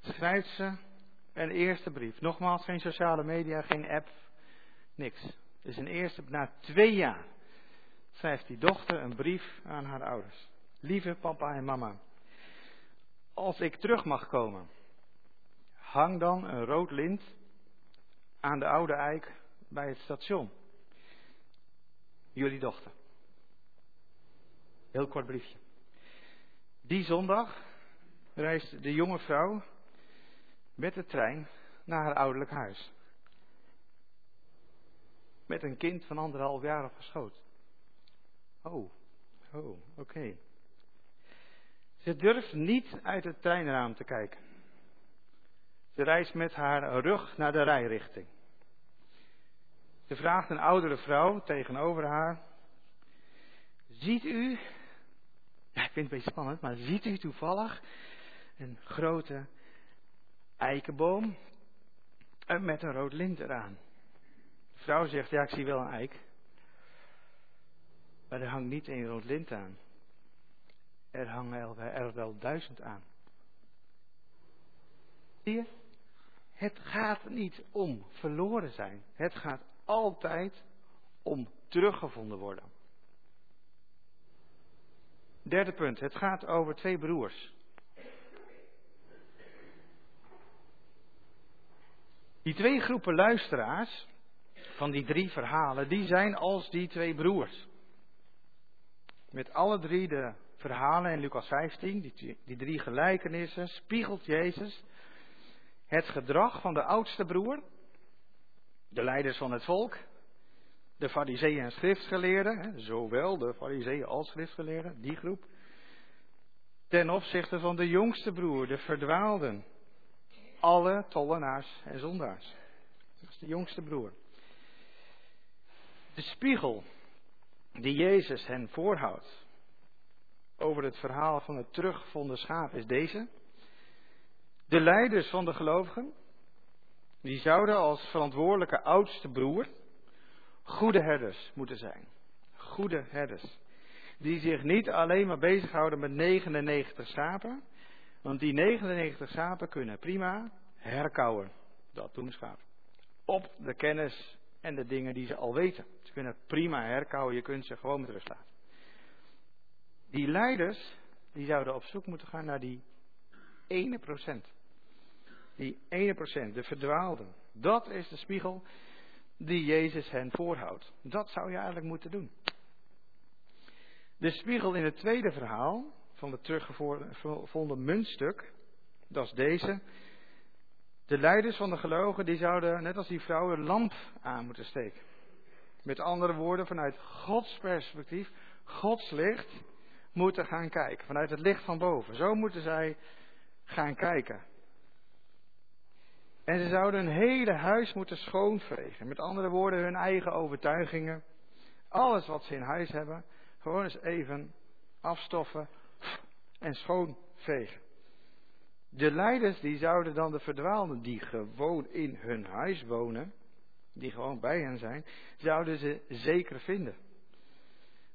schrijft ze een eerste brief. Nogmaals, geen sociale media, geen app, niks. Dus een eerste, na twee jaar schrijft die dochter een brief aan haar ouders. Lieve papa en mama, als ik terug mag komen, hang dan een rood lint aan de oude eik bij het station. Jullie dochter. Heel kort briefje. Die zondag reist de jonge vrouw met de trein naar haar ouderlijk huis. Met een kind van anderhalf jaar op geschoot. Oh, oh, oké. Ze durft niet uit het treinraam te kijken. Ze reist met haar rug naar de rijrichting. Ze vraagt een oudere vrouw tegenover haar: Ziet u, ik vind het een beetje spannend, maar ziet u toevallig een grote eikenboom met een rood lint eraan? De vrouw zegt: Ja, ik zie wel een eik, maar er hangt niet een rood lint aan. Er hangen er wel duizend aan. Zie je? Het gaat niet om verloren zijn. Het gaat altijd om teruggevonden worden. Derde punt. Het gaat over twee broers. Die twee groepen luisteraars van die drie verhalen, die zijn als die twee broers. Met alle drie de verhalen in Lucas 15, die, die drie gelijkenissen, spiegelt Jezus het gedrag van de oudste broer, de leiders van het volk, de fariseeën en schriftgeleerden, zowel de fariseeën als schriftgeleerden, die groep, ten opzichte van de jongste broer, de verdwaalden, alle tollenaars en zondaars. Dat is de jongste broer. De spiegel die Jezus hen voorhoudt over het verhaal van het teruggevonden schaap is deze. De leiders van de gelovigen, die zouden als verantwoordelijke oudste broer goede herders moeten zijn. Goede herders. Die zich niet alleen maar bezighouden met 99 schapen, want die 99 schapen kunnen prima herkauwen. Dat doen schapen. Op de kennis en de dingen die ze al weten. Ze kunnen prima herkauwen, je kunt ze gewoon met rust laten. Die leiders, die zouden op zoek moeten gaan naar die ene procent. Die ene procent, de verdwaalden. Dat is de spiegel die Jezus hen voorhoudt. Dat zou je eigenlijk moeten doen. De spiegel in het tweede verhaal van het teruggevonden muntstuk, dat is deze. De leiders van de gelogen die zouden, net als die vrouw, een lamp aan moeten steken. Met andere woorden, vanuit Gods perspectief, Gods licht, moeten gaan kijken. Vanuit het licht van boven. Zo moeten zij gaan kijken. En ze zouden hun hele huis moeten schoonvegen. Met andere woorden, hun eigen overtuigingen. Alles wat ze in huis hebben, gewoon eens even afstoffen en schoonvegen. De leiders die zouden dan de verdwaalden die gewoon in hun huis wonen, die gewoon bij hen zijn, zouden ze zeker vinden.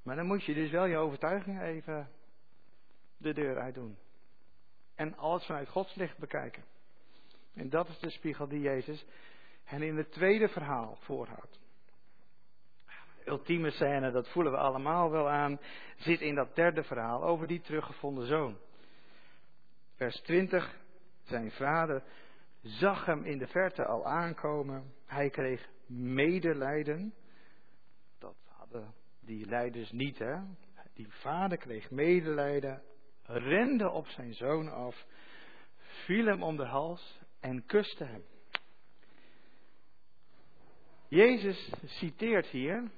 Maar dan moet je dus wel je overtuiging even de deur uit doen. En alles vanuit Gods licht bekijken. En dat is de spiegel die Jezus hen in het tweede verhaal voorhoudt. Ultieme scène, dat voelen we allemaal wel aan, zit in dat derde verhaal over die teruggevonden zoon. Vers 20. Zijn vader zag hem in de verte al aankomen. Hij kreeg medelijden. Dat hadden die leiders niet, hè? Die vader kreeg medelijden, rende op zijn zoon af, viel hem om de hals en kuste hem. Jezus citeert hier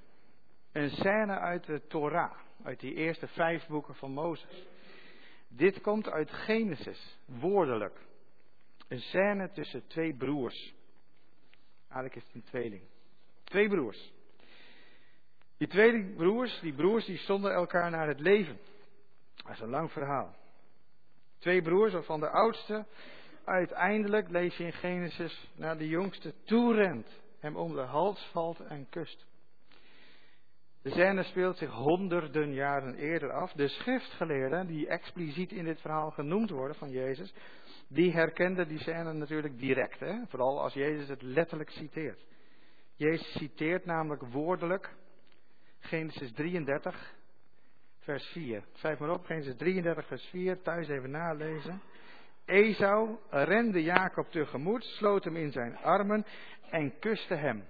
een scène uit de Torah, uit die eerste vijf boeken van Mozes. Dit komt uit Genesis, woordelijk. Een scène tussen twee broers. Eigenlijk is het een tweeling. Twee broers. Die tweelingbroers, die broers, die stonden elkaar naar het leven. Dat is een lang verhaal. Twee broers, waarvan de oudste uiteindelijk, lees je in Genesis, naar de jongste toerent, hem om de hals valt en kust. De scène speelt zich honderden jaren eerder af. De schriftgeleerden, die expliciet in dit verhaal genoemd worden van Jezus, die herkenden die scène natuurlijk direct. Hè? Vooral als Jezus het letterlijk citeert. Jezus citeert namelijk woordelijk Genesis 33, vers 4. Schrijf maar op, Genesis 33, vers 4. Thuis even nalezen. Esau rende Jacob tegemoet, sloot hem in zijn armen en kuste hem.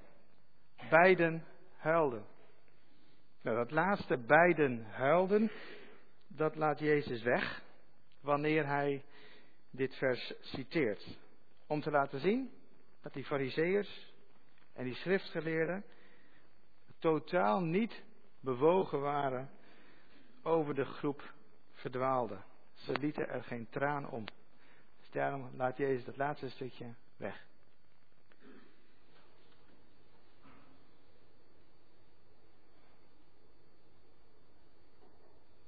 Beiden huilden. Nou, dat laatste beiden huilden, dat laat Jezus weg wanneer hij dit vers citeert. Om te laten zien dat die fariseërs en die schriftgeleerden totaal niet bewogen waren over de groep verdwaalden. Ze lieten er geen traan om. Dus daarom laat Jezus dat laatste stukje weg.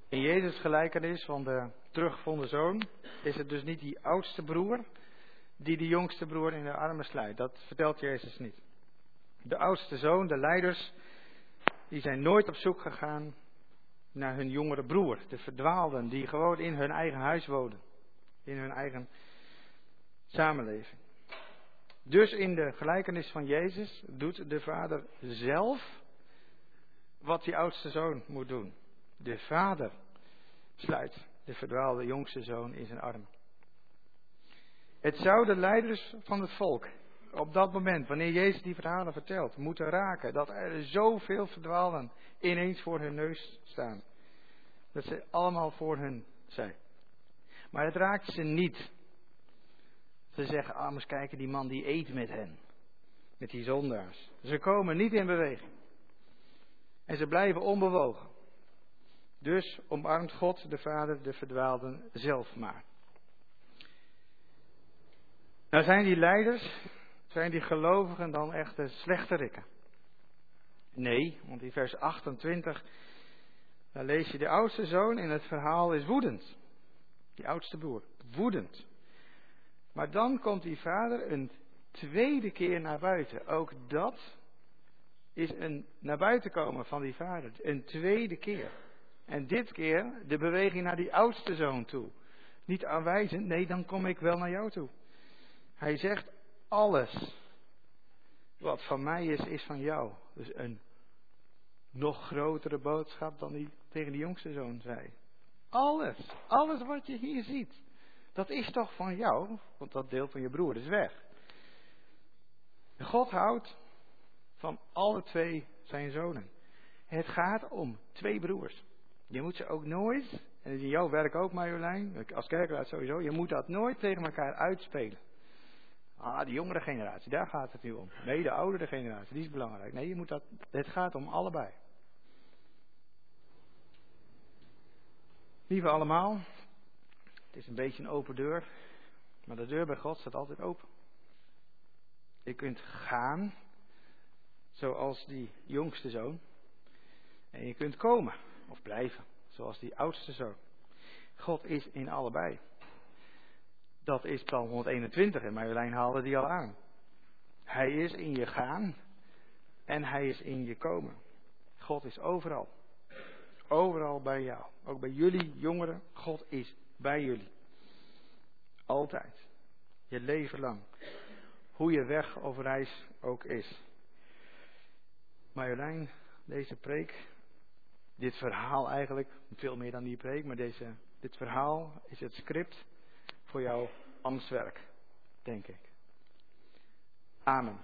In Jezus' gelijkenis van de teruggevonden zoon is het dus niet die oudste broer die de jongste broer in de armen sluit. Dat vertelt Jezus niet. De oudste zoon, de leiders, die zijn nooit op zoek gegaan naar hun jongere broer, de verdwaalden, die gewoon in hun eigen huis wonen, in hun eigen samenleving. Dus in de gelijkenis van Jezus doet de vader zelf wat die oudste zoon moet doen. De vader sluit de verdwaalde jongste zoon in zijn armen. Het zou de leiders van het volk op dat moment, wanneer Jezus die verhalen vertelt, moeten raken. Dat er zoveel verdwalen ineens voor hun neus staan. Dat ze allemaal voor hun zijn. Maar het raakt ze niet. Ze zeggen, ah, eens kijken, die man die eet met hen. Met die zondaars. Ze komen niet in beweging. En ze blijven onbewogen. Dus omarmt God de Vader de verdwaalden zelf maar. Nou zijn die leiders, zijn die gelovigen dan echt de slechterikken? Nee, want in vers 28, daar lees je de oudste zoon in het verhaal is woedend. Die oudste broer, woedend. Maar dan komt die vader een tweede keer naar buiten. Ook dat is een naar buiten komen van die vader. Een tweede keer. En dit keer de beweging naar die oudste zoon toe. Niet aanwijzend, nee, dan kom ik wel naar jou toe. Hij zegt, alles wat van mij is, is van jou. Dus een nog grotere boodschap dan hij tegen de jongste zoon zei. Alles, alles wat je hier ziet, dat is toch van jou, want dat deel van je broer is weg. God houdt van alle twee zijn zonen. Het gaat om twee broers. Je moet ze ook nooit, en dat is in jouw werk ook Marjolein, als kerkraad sowieso, je moet dat nooit tegen elkaar uitspelen. Ah, de jongere generatie, daar gaat het nu om. Nee, de oudere generatie, die is belangrijk. Nee, je moet dat, het gaat om allebei. Lieve allemaal, het is een beetje een open deur, maar de deur bij God staat altijd open. Je kunt gaan, zoals die jongste zoon. En je kunt komen, of blijven, zoals die oudste zoon. God is in allebei. Dat is Psalm 121 en Marjolein haalde die al aan. Hij is in je gaan en hij is in je komen. God is overal. Overal bij jou. Ook bij jullie jongeren. God is bij jullie. Altijd. Je leven lang. Hoe je weg of reis ook is. Marjolein, deze preek, dit verhaal eigenlijk, veel meer dan die preek, maar deze, dit verhaal is het script voor jouw ambtswerk, denk ik. Amen.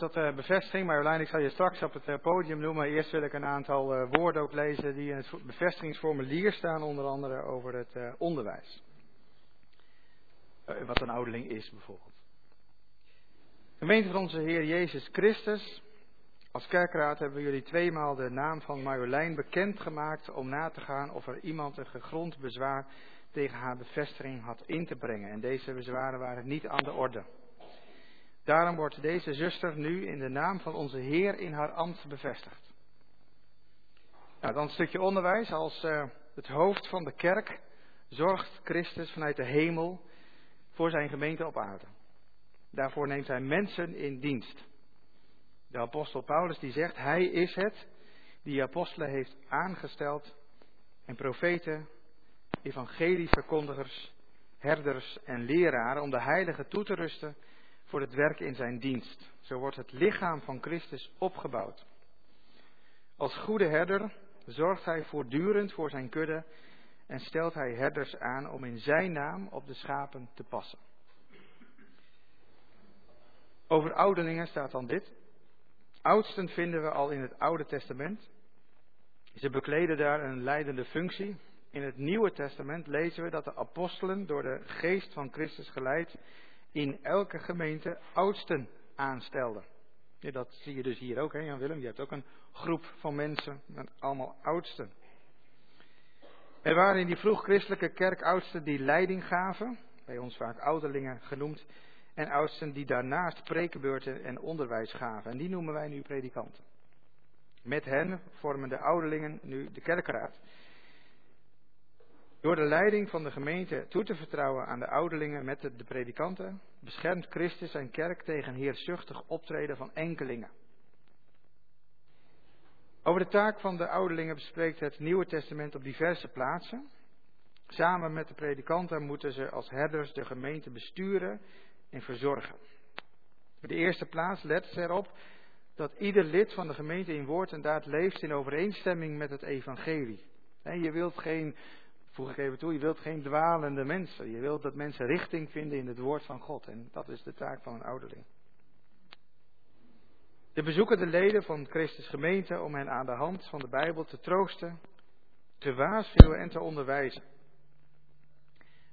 Tot uh, bevestiging. Marjolein, ik zal je straks op het uh, podium noemen. Eerst wil ik een aantal uh, woorden ook lezen die in het bevestigingsformulier staan, onder andere over het onderwijs. wat een ouderling is bijvoorbeeld. Gemeente van onze Heer Jezus Christus. Als kerkraad hebben we jullie tweemaal de naam van Marjolein bekendgemaakt om na te gaan of er iemand een gegrond bezwaar tegen haar bevestiging had in te brengen. En deze bezwaren waren niet aan de orde. Daarom wordt deze zuster nu in de naam van onze Heer in haar ambt bevestigd. Nou, dan een stukje onderwijs. Als uh, het hoofd van de kerk zorgt Christus vanuit de hemel voor zijn gemeente op aarde. Daarvoor neemt hij mensen in dienst. De apostel Paulus die zegt, hij is het die apostelen heeft aangesteld en profeten, evangelieverkondigers, herders en leraren om de heiligen toe te rusten voor het werk in zijn dienst. Zo wordt het lichaam van Christus opgebouwd. Als goede herder zorgt hij voortdurend voor zijn kudde en stelt hij herders aan om in zijn naam op de schapen te passen. Over ouderlingen staat dan dit. Oudsten vinden we al in het Oude Testament. Ze bekleden daar een leidende functie. In het Nieuwe Testament lezen we dat de apostelen door de geest van Christus geleid in elke gemeente oudsten aanstelden. Ja, dat zie je dus hier ook, hè, Jan Willem. Je hebt ook een groep van mensen met allemaal oudsten. Er waren in die vroeg-christelijke kerk oudsten die leiding gaven, bij ons vaak ouderlingen genoemd, en oudsten die daarnaast prekenbeurten en onderwijs gaven. En die noemen wij nu predikanten. Met hen vormen de ouderlingen nu de kerkraad. Door de leiding van de gemeente toe te vertrouwen aan de ouderlingen met de, predikanten, beschermt Christus zijn kerk tegen heerszuchtig optreden van enkelingen. Over de taak van de ouderlingen bespreekt het Nieuwe Testament op diverse plaatsen. Samen met de predikanten moeten ze als herders de gemeente besturen en verzorgen. Op de eerste plaats let ze erop dat ieder lid van de gemeente in woord en daad leeft in overeenstemming met het evangelie. Je wilt geen voeg ik even toe, je wilt geen dwalende mensen. Je wilt dat mensen richting vinden in het woord van God. En dat is de taak van een ouderling. De bezoeken de leden van Christus gemeente om hen aan de hand van de Bijbel te troosten, te waarschuwen en te onderwijzen.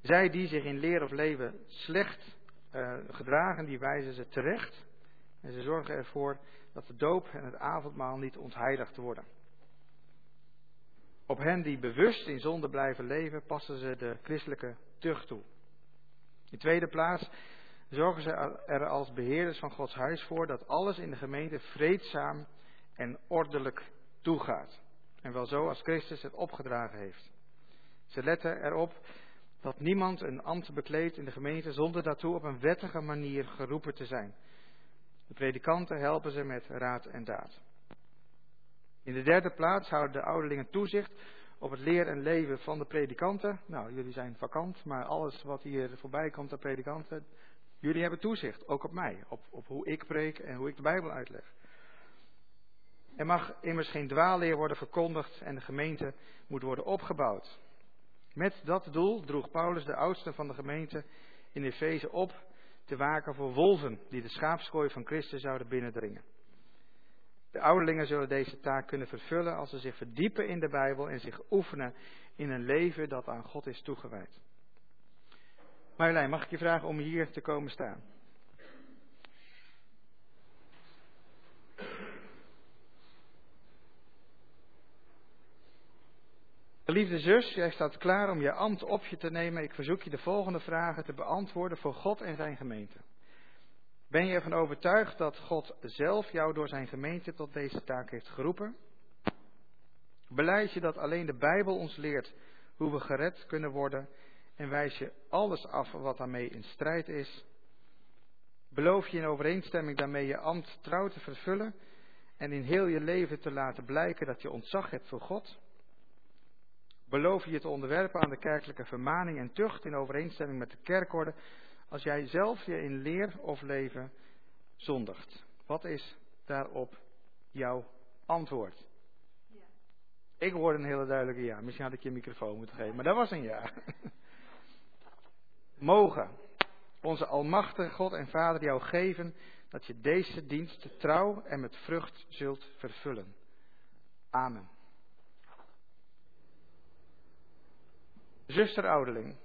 Zij die zich in leer of leven slecht uh, gedragen, die wijzen ze terecht. En ze zorgen ervoor dat de doop en het avondmaal niet ontheiligd worden. Op hen die bewust in zonde blijven leven, passen ze de christelijke tucht toe. In tweede plaats zorgen ze er als beheerders van Gods huis voor dat alles in de gemeente vreedzaam en ordelijk toegaat. En wel zo als Christus het opgedragen heeft. Ze letten erop dat niemand een ambt bekleedt in de gemeente zonder daartoe op een wettige manier geroepen te zijn. De predikanten helpen ze met raad en daad. In de derde plaats houden de ouderlingen toezicht op het leer en leven van de predikanten. Nou, jullie zijn vakant, maar alles wat hier voorbij komt aan predikanten, jullie hebben toezicht, ook op mij, op, op hoe ik preek en hoe ik de Bijbel uitleg. Er mag immers geen dwaalleer worden verkondigd en de gemeente moet worden opgebouwd. Met dat doel droeg Paulus de oudsten van de gemeente in Efeze op te waken voor wolven die de schaapskooi van Christus zouden binnendringen. De ouderlingen zullen deze taak kunnen vervullen als ze zich verdiepen in de Bijbel en zich oefenen in een leven dat aan God is toegewijd. Marjolein, mag ik je vragen om hier te komen staan? Liefde zus, jij staat klaar om je ambt op je te nemen. Ik verzoek je de volgende vragen te beantwoorden voor God en zijn gemeente. Ben je ervan overtuigd dat God zelf jou door zijn gemeente tot deze taak heeft geroepen? Beleid je dat alleen de Bijbel ons leert hoe we gered kunnen worden en wijs je alles af wat daarmee in strijd is? Beloof je in overeenstemming daarmee je ambt trouw te vervullen en in heel je leven te laten blijken dat je ontzag hebt voor God? Beloof je je te onderwerpen aan de kerkelijke vermaning en tucht in overeenstemming met de kerkorde als jij zelf je in leer of leven zondigt? Wat is daarop jouw antwoord? Ja. Ik hoorde een hele duidelijke ja. Misschien had ik je microfoon moeten geven, maar dat was een ja. Mogen onze Almachtige God en Vader jou geven dat je deze dienst trouw en met vrucht zult vervullen. Amen. Zuster Ouderling,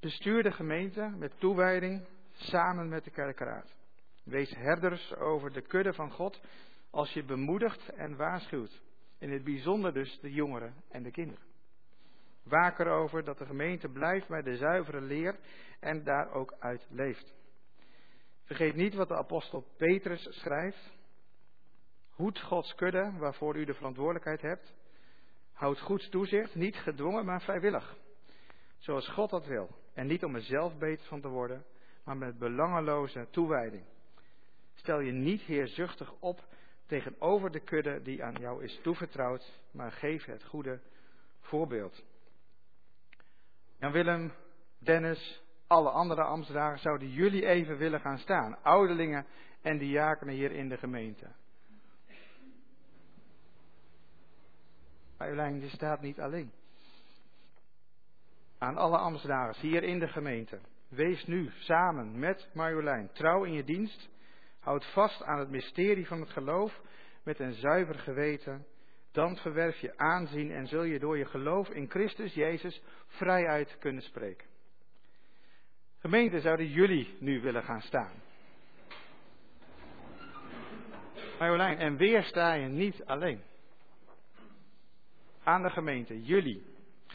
bestuur de gemeente met toewijding samen met de kerkraad. Wees herders over de kudde van God als je bemoedigt en waarschuwt. In het bijzonder dus de jongeren en de kinderen. Waak erover dat de gemeente blijft bij de zuivere leer en daar ook uit leeft. Vergeet niet wat de apostel Petrus schrijft. Hoed Gods kudde waarvoor u de verantwoordelijkheid hebt. Houd goed toezicht, niet gedwongen, maar vrijwillig. Zoals God dat wil. En niet om er zelf beter van te worden, maar met belangeloze toewijding. Stel je niet heerzuchtig op tegenover de kudde die aan jou is toevertrouwd, maar geef het goede voorbeeld. Jan Willem, Dennis, alle andere ambtsdragers zouden jullie even willen gaan staan. Ouderlingen en diakenen hier in de gemeente. Marjolein, je staat niet alleen. Aan alle ambtsdragers hier in de gemeente. Wees nu samen met Marjolein trouw in je dienst. Houd vast aan het mysterie van het geloof met een zuiver geweten. Dan verwerf je aanzien en zul je door je geloof in Christus Jezus vrijuit kunnen spreken. Gemeente, zouden jullie nu willen gaan staan? Marjolein, en weer sta je niet alleen. Aan de gemeente, jullie,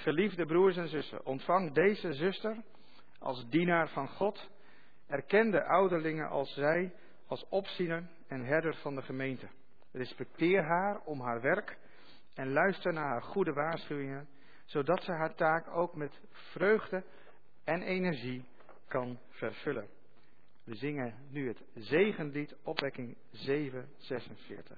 geliefde broers en zussen, ontvang deze zuster als dienaar van God. Erken de ouderlingen als zij, als opziener en herder van de gemeente. Respecteer haar om haar werk en luister naar haar goede waarschuwingen, zodat ze haar taak ook met vreugde en energie kan vervullen. We zingen nu het zegenlied opwekking 746.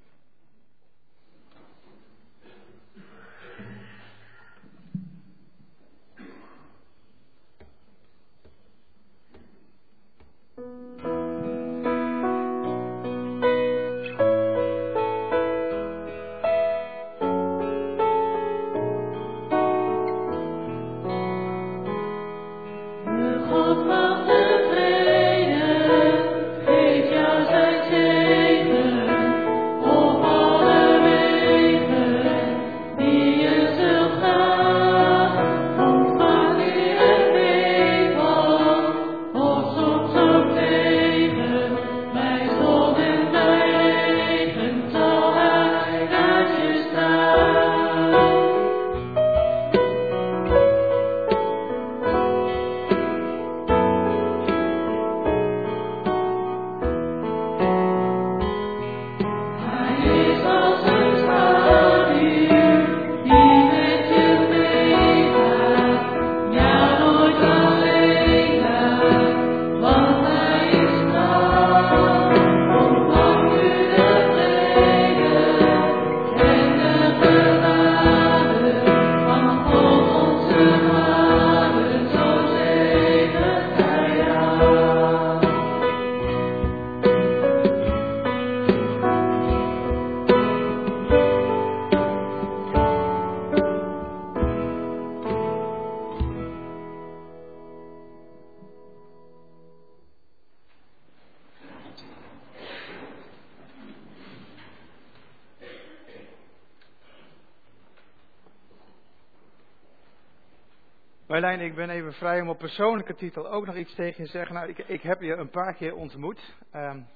Vrij om op persoonlijke titel ook nog iets tegen je te zeggen. Nou, ik, ik heb je een paar keer ontmoet. Um,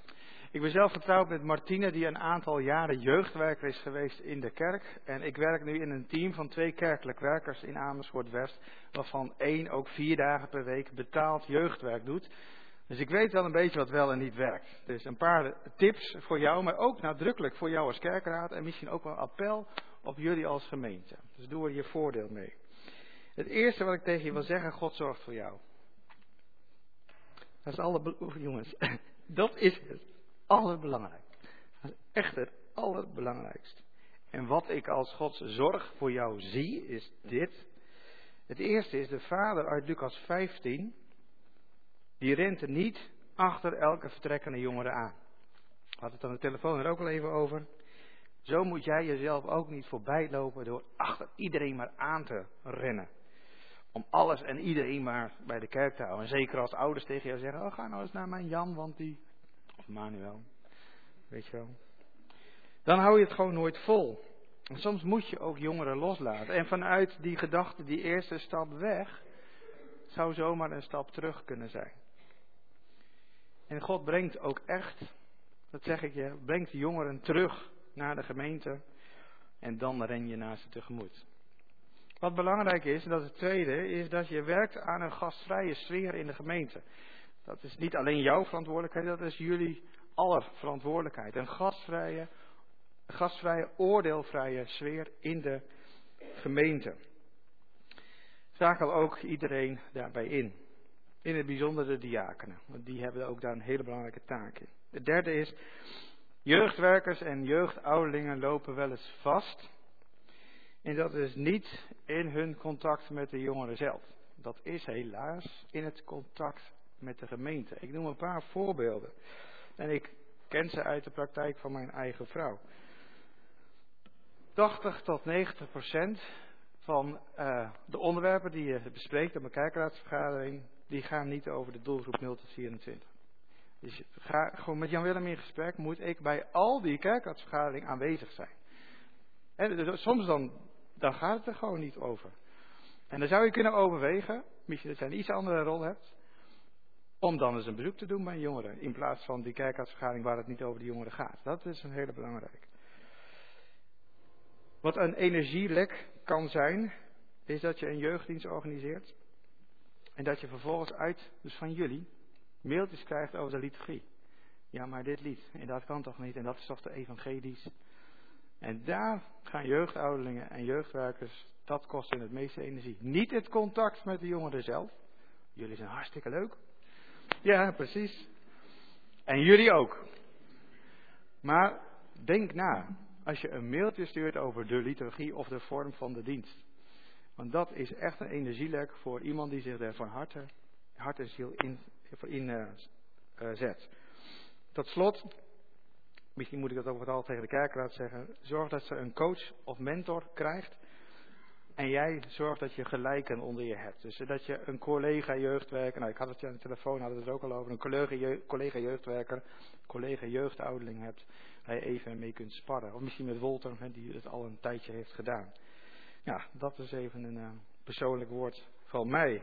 ik ben zelf getrouwd met Martine, die een aantal jaren jeugdwerker is geweest in de kerk. En ik werk nu in een team van twee kerkelijk werkers in Amersfoort West, waarvan één ook vier dagen per week betaald jeugdwerk doet. Dus ik weet wel een beetje wat wel en niet werkt. Dus een paar tips voor jou, maar ook nadrukkelijk voor jou als kerkraad en misschien ook wel appel op jullie als gemeente. Dus doe er je voordeel mee. Het eerste wat ik tegen je wil zeggen, God zorgt voor jou. Dat is alle, jongens, dat is het allerbelangrijkste. Dat is echt het allerbelangrijkste. En wat ik als Gods zorg voor jou zie, is dit. Het eerste is de vader uit Lucas 15. Die rent er niet achter elke vertrekkende jongere aan. Had het aan de telefoon er ook al even over. Zo moet jij jezelf ook niet voorbij lopen door achter iedereen maar aan te rennen om alles en iedereen maar bij de kerk te houden. En zeker als ouders tegen jou zeggen, oh ga nou eens naar mijn Jan, want die, Manuel. Weet je wel. Dan hou je het gewoon nooit vol. En soms moet je ook jongeren loslaten. En vanuit die gedachte, die eerste stap weg, zou zomaar een stap terug kunnen zijn. En God brengt ook echt, dat zeg ik je, brengt jongeren terug naar de gemeente. En dan ren je naar ze tegemoet. Wat belangrijk is, en dat is het tweede, is dat je werkt aan een gastvrije sfeer in de gemeente. Dat is niet alleen jouw verantwoordelijkheid, dat is jullie aller verantwoordelijkheid. Een gastvrije, gastvrije, oordeelvrije sfeer in de gemeente. Zakel ook iedereen daarbij in. In het bijzonder de diakenen, want die hebben ook daar een hele belangrijke taak in. De derde is, jeugdwerkers en jeugdouderlingen lopen wel eens vast. En dat is niet in hun contact met de jongeren zelf. Dat is helaas in het contact met de gemeente. Ik noem een paar voorbeelden. En ik ken ze uit de praktijk van mijn eigen vrouw. 80 tot 90 procent van uh, de onderwerpen die je bespreekt op een kijkraadsvergadering, die gaan niet over de doelgroep 0 tot 24. Dus ga gewoon met Jan Willem in gesprek, moet ik bij al die kerkraadsvergaderingen aanwezig zijn. En dus soms dan, dan gaat het er gewoon niet over. En dan zou je kunnen overwegen, misschien dat je een iets andere rol hebt, om dan eens een bezoek te doen bij jongeren. In plaats van die kerkraadsvergadering waar het niet over de jongeren gaat. Dat is een hele belangrijke. Wat een energielek kan zijn, is dat je een jeugddienst organiseert. En dat je vervolgens uit, dus van jullie, mailtjes krijgt over de liturgie. Ja, maar dit lied, en dat kan toch niet, en dat is toch de evangelisch. En daar gaan jeugdouderlingen en jeugdwerkers, dat kost hun het meeste energie. Niet het contact met de jongeren zelf. Jullie zijn hartstikke leuk. Ja, precies. En jullie ook. Maar denk na als je een mailtje stuurt over de liturgie of de vorm van de dienst. Want dat is echt een energielek voor iemand die zich er van harte, hart en ziel in, in uh, uh, zet. Tot slot, misschien moet ik dat overal tegen de kerkraad zeggen, zorg dat ze een coach of mentor krijgt. En jij zorgt dat je gelijken onder je hebt. Dus dat je een collega jeugdwerker, nou ik had het aan de telefoon, hadden we het ook al over, een collega, collega jeugdwerker, collega jeugdouderling hebt waar je even mee kunt sparren. Of misschien met Wolter, die het al een tijdje heeft gedaan. Ja, dat is even een uh, persoonlijk woord van mij.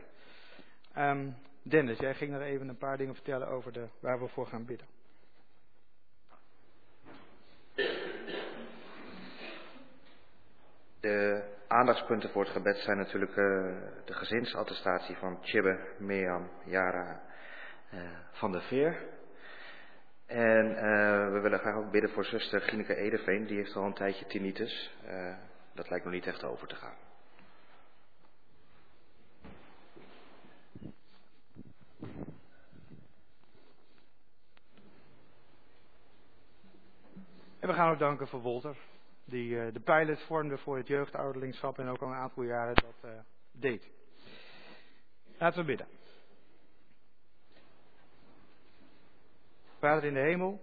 Um, Dennis, jij ging nog even een paar dingen vertellen over de, waar we voor gaan bidden. De aandachtspunten voor het gebed zijn natuurlijk uh, de gezinsattestatie van Chibbe, Mirjam, Jara, uh, van de Veer. En uh, we willen graag ook bidden voor zuster Gineke Edeveen. Die heeft al een tijdje tinnitus. Dat lijkt nog niet echt over te gaan. En we gaan ook danken voor Wolter. Die uh, de pilot vormde voor het jeugdouderlingschap en ook al een aantal jaren dat deed. Laten we bidden. Vader in de hemel.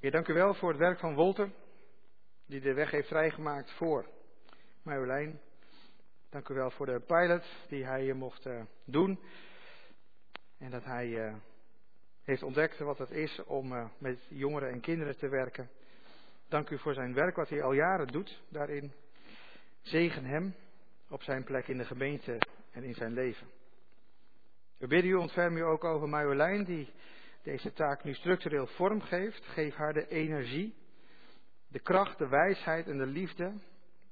Heer, dank u wel voor het werk van Wolter, die de weg heeft vrijgemaakt voor Marjolein. Dank u wel voor de pilot die hij hier mocht uh, doen. En dat hij heeft ontdekt wat het is om met jongeren en kinderen te werken. Dank u voor zijn werk wat hij al jaren doet daarin. Zegen hem op zijn plek in de gemeente en in zijn leven. We bidden u, ontferm u ook over Marjolein, die deze taak nu structureel vorm geeft. Geef haar de energie, de kracht, de wijsheid en de liefde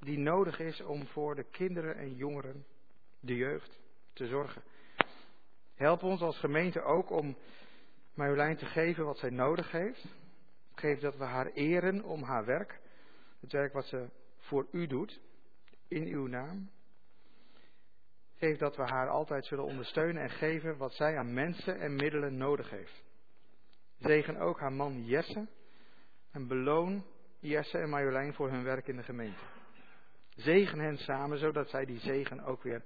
die nodig is om voor de kinderen en jongeren, de jeugd, te zorgen. Help ons als gemeente ook om Marjolein te geven wat zij nodig heeft. Geef dat we haar eren om haar werk, het werk wat ze voor u doet, in uw naam. Geef dat we haar altijd zullen ondersteunen en geven wat zij aan mensen en middelen nodig heeft. Zegen ook haar man Jesse en beloon Jesse en Marjolein voor hun werk in de gemeente. Zegen hen samen, zodat zij die zegen ook weer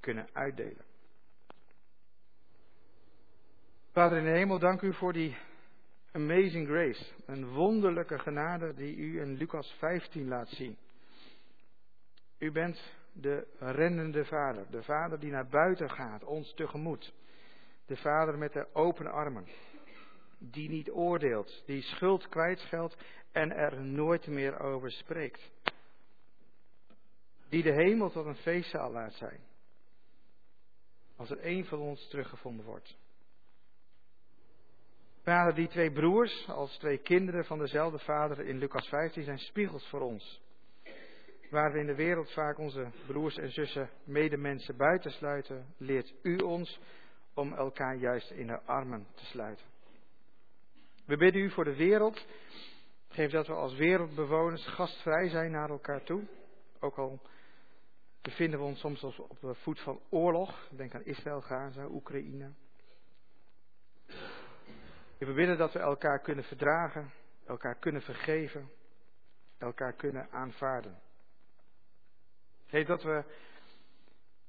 kunnen uitdelen. Vader in de hemel, dank u voor die amazing grace. Een wonderlijke genade die u in Lucas 15 laat zien. U bent de rennende vader. De vader die naar buiten gaat, ons tegemoet. De vader met de open armen. die niet oordeelt, die schuld kwijtscheldt en er nooit meer over spreekt. Die de hemel tot een feestzaal laat zijn. Als er één van ons teruggevonden wordt. Vader, die twee broers, als twee kinderen van dezelfde vader in Lucas 15, zijn spiegels voor ons. Waar we in de wereld vaak onze broers en zussen, medemensen buitensluiten, leert u ons om elkaar juist in de armen te sluiten. We bidden u voor de wereld. Geef dat we als wereldbewoners gastvrij zijn naar elkaar toe. Ook al bevinden we ons soms op de voet van oorlog. Denk aan Israël, Gaza, Oekraïne. We bidden dat we elkaar kunnen verdragen, elkaar kunnen vergeven, elkaar kunnen aanvaarden. Geef dat we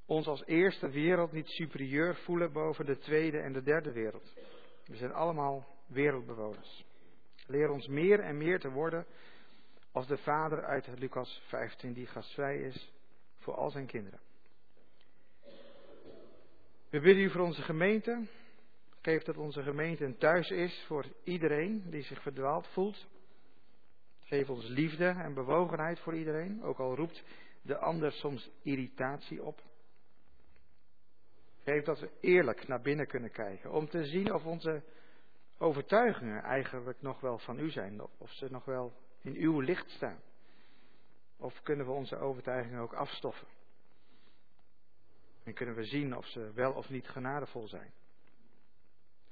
ons als eerste wereld niet superieur voelen boven de tweede en de derde wereld. We zijn allemaal wereldbewoners. Leer ons meer en meer te worden als de vader uit Lucas 15 die gastvrij is voor al zijn kinderen. We bidden u voor onze gemeente. Geef dat onze gemeente een thuis is voor iedereen die zich verdwaald voelt. Geef ons liefde en bewogenheid voor iedereen, ook al roept de ander soms irritatie op. Geef dat we eerlijk naar binnen kunnen kijken, om te zien of onze overtuigingen eigenlijk nog wel van u zijn, of ze nog wel in uw licht staan. Of kunnen we onze overtuigingen ook afstoffen? En kunnen we zien of ze wel of niet genadevol zijn?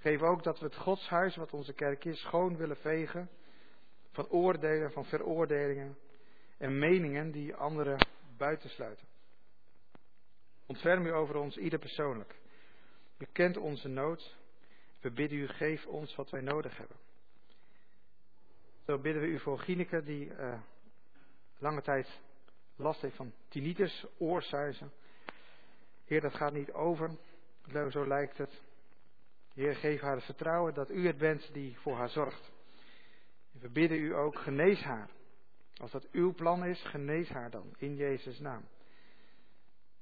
Geef ook dat we het godshuis, wat onze kerk is, schoon willen vegen van oordelen, van veroordelingen en meningen die anderen buitensluiten. Ontferm u over ons ieder persoonlijk. U kent onze nood. We bidden u, geef ons wat wij nodig hebben. Zo bidden we u voor Gineke, die uh, lange tijd last heeft van tinnitus, oorsuizen. Heer, dat gaat niet over. Zo lijkt het. Heer, geef haar het vertrouwen dat u het bent die voor haar zorgt. En we bidden u ook, genees haar. Als dat uw plan is, genees haar dan, in Jezus' naam.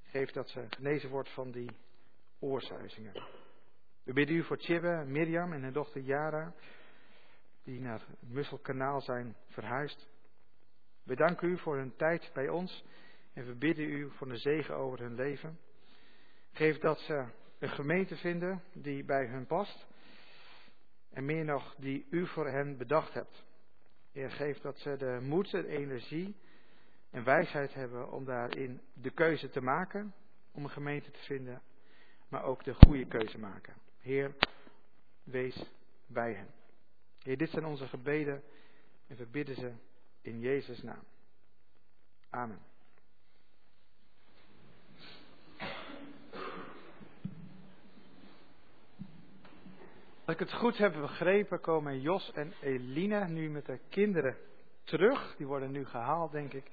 Geef dat ze genezen wordt van die oorsuizingen. We bidden u voor Tjibbe, Mirjam en hun dochter Yara, die naar het Musselkanaal zijn verhuisd. We danken u voor hun tijd bij ons en we bidden u voor de zegen over hun leven. Geef dat ze een gemeente vinden die bij hun past en meer nog die u voor hen bedacht hebt. Heer, geef dat ze de moed en energie en wijsheid hebben om daarin de keuze te maken om een gemeente te vinden, maar ook de goede keuze maken. Heer, wees bij hen. Heer, dit zijn onze gebeden en we bidden ze in Jezus' naam. Amen. Als ik het goed heb begrepen, komen Jos en Eline nu met de kinderen terug. Die worden nu gehaald, denk ik.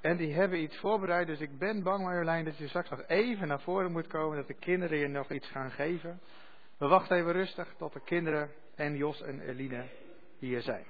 En die hebben iets voorbereid, dus ik ben bang Marjolein dat je straks nog even naar voren moet komen, dat de kinderen je nog iets gaan geven. We wachten even rustig tot de kinderen en Jos en Eline hier zijn.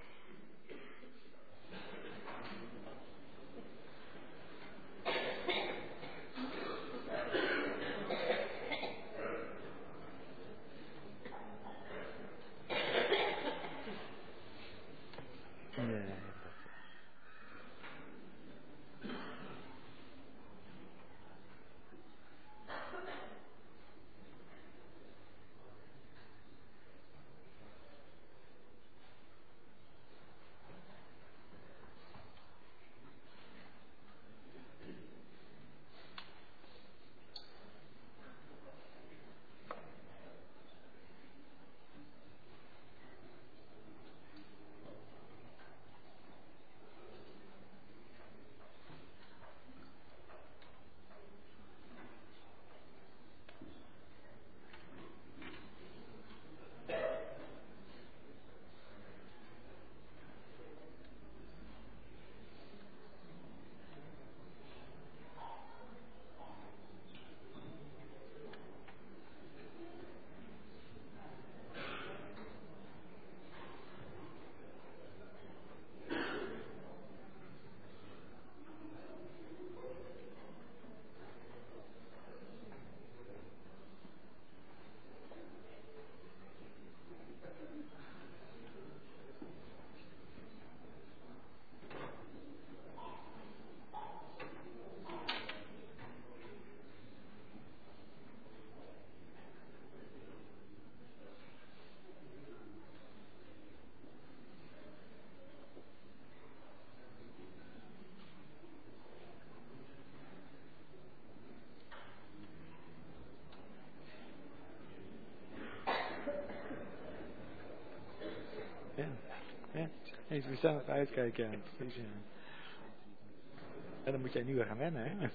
uitkijken. En dan moet jij nu weer gaan wennen, hè?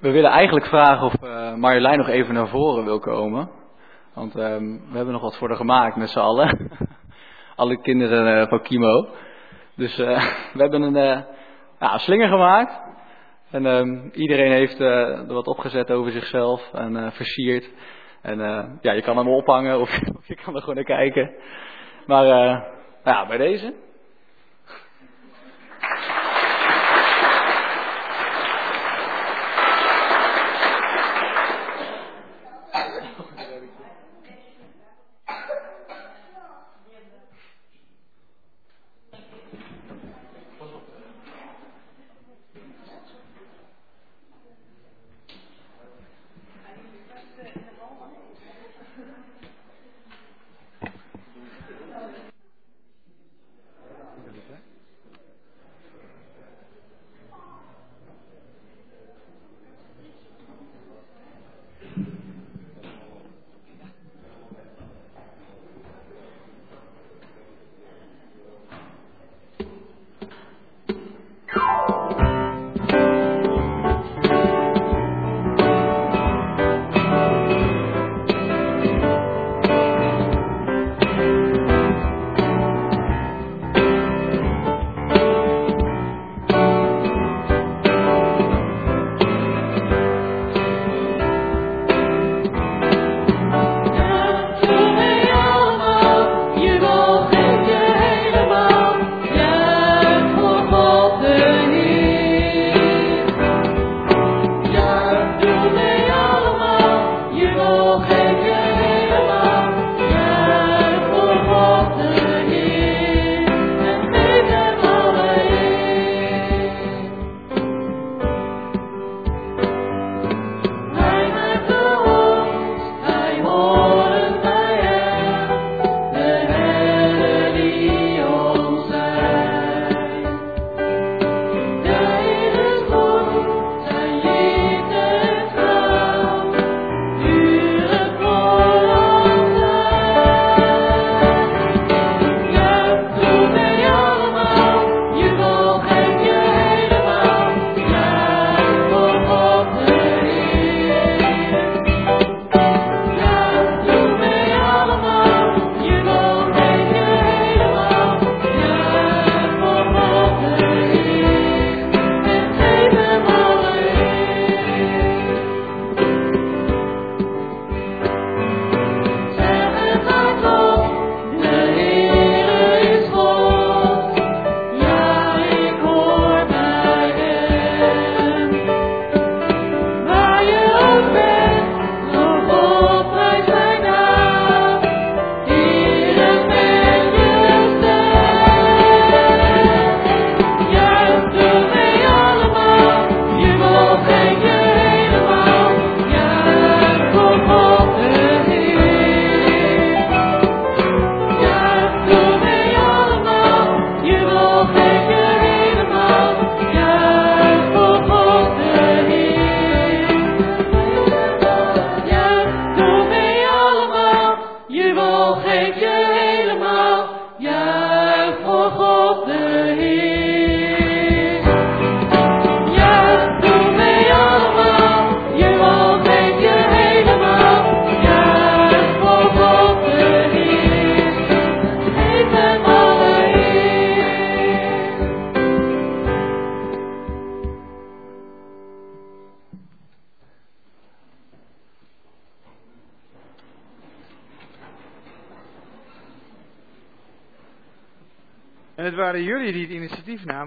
We willen eigenlijk vragen of eh, Marjolein nog even naar voren wil komen. Want ehm, we hebben nog wat voor haar gemaakt met z'n allen. Alle kinderen eh, van Kimo. Dus eh, we hebben een ja, slinger gemaakt. En ehm, iedereen heeft er wat opgezet over zichzelf en versierd. En ja, je kan hem ophangen of, je kan er gewoon naar kijken. Maar nou ja, bij deze.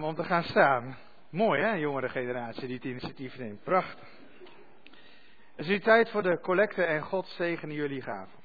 om te gaan staan. Mooi hè, jongere generatie die het initiatief neemt. Prachtig. Het is nu tijd voor de collecte en God zegene jullie gaven.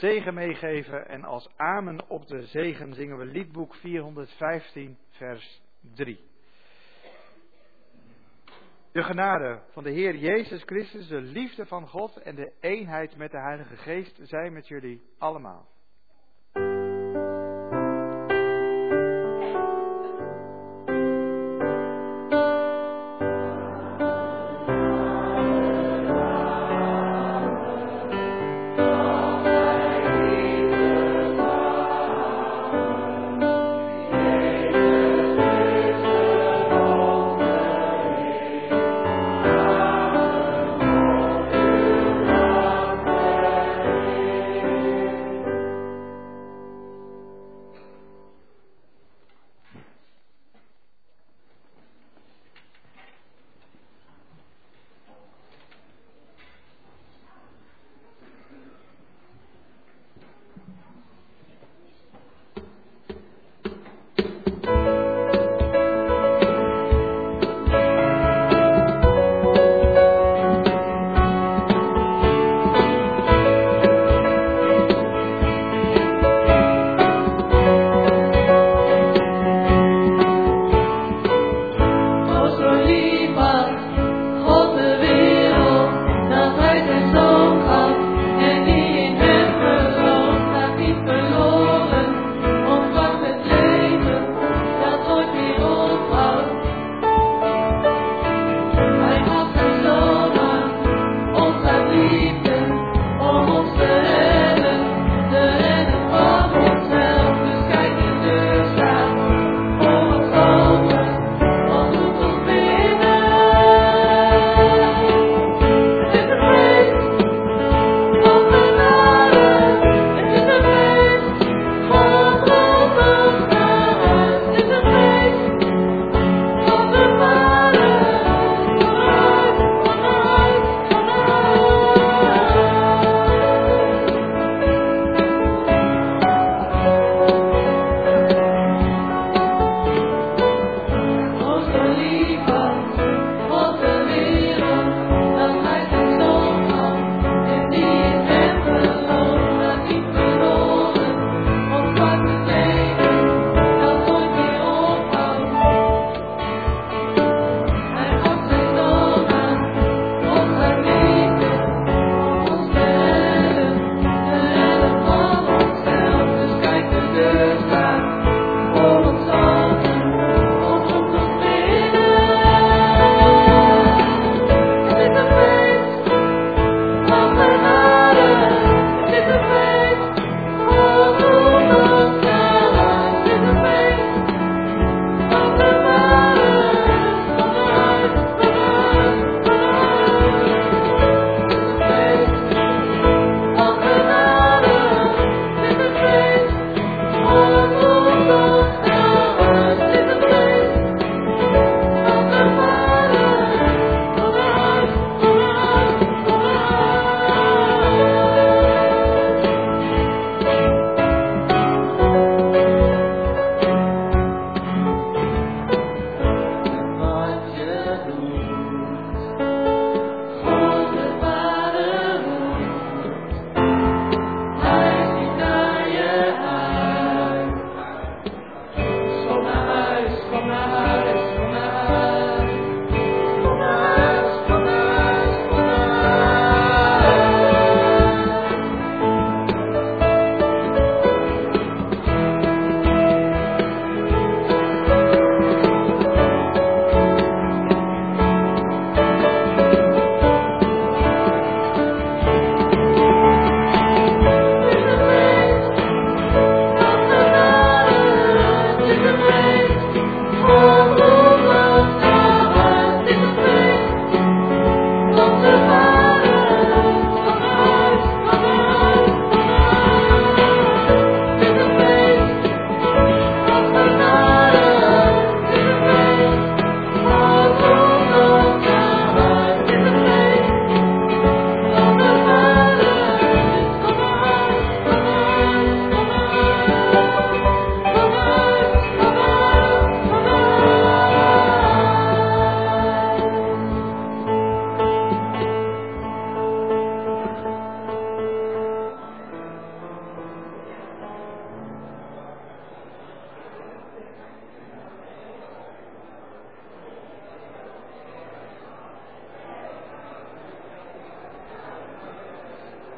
zegen meegeven en als amen op de zegen zingen we liedboek 415, vers 3. De genade van de Heer Jezus Christus, de liefde van God en de eenheid met de Heilige Geest zijn met jullie allemaal.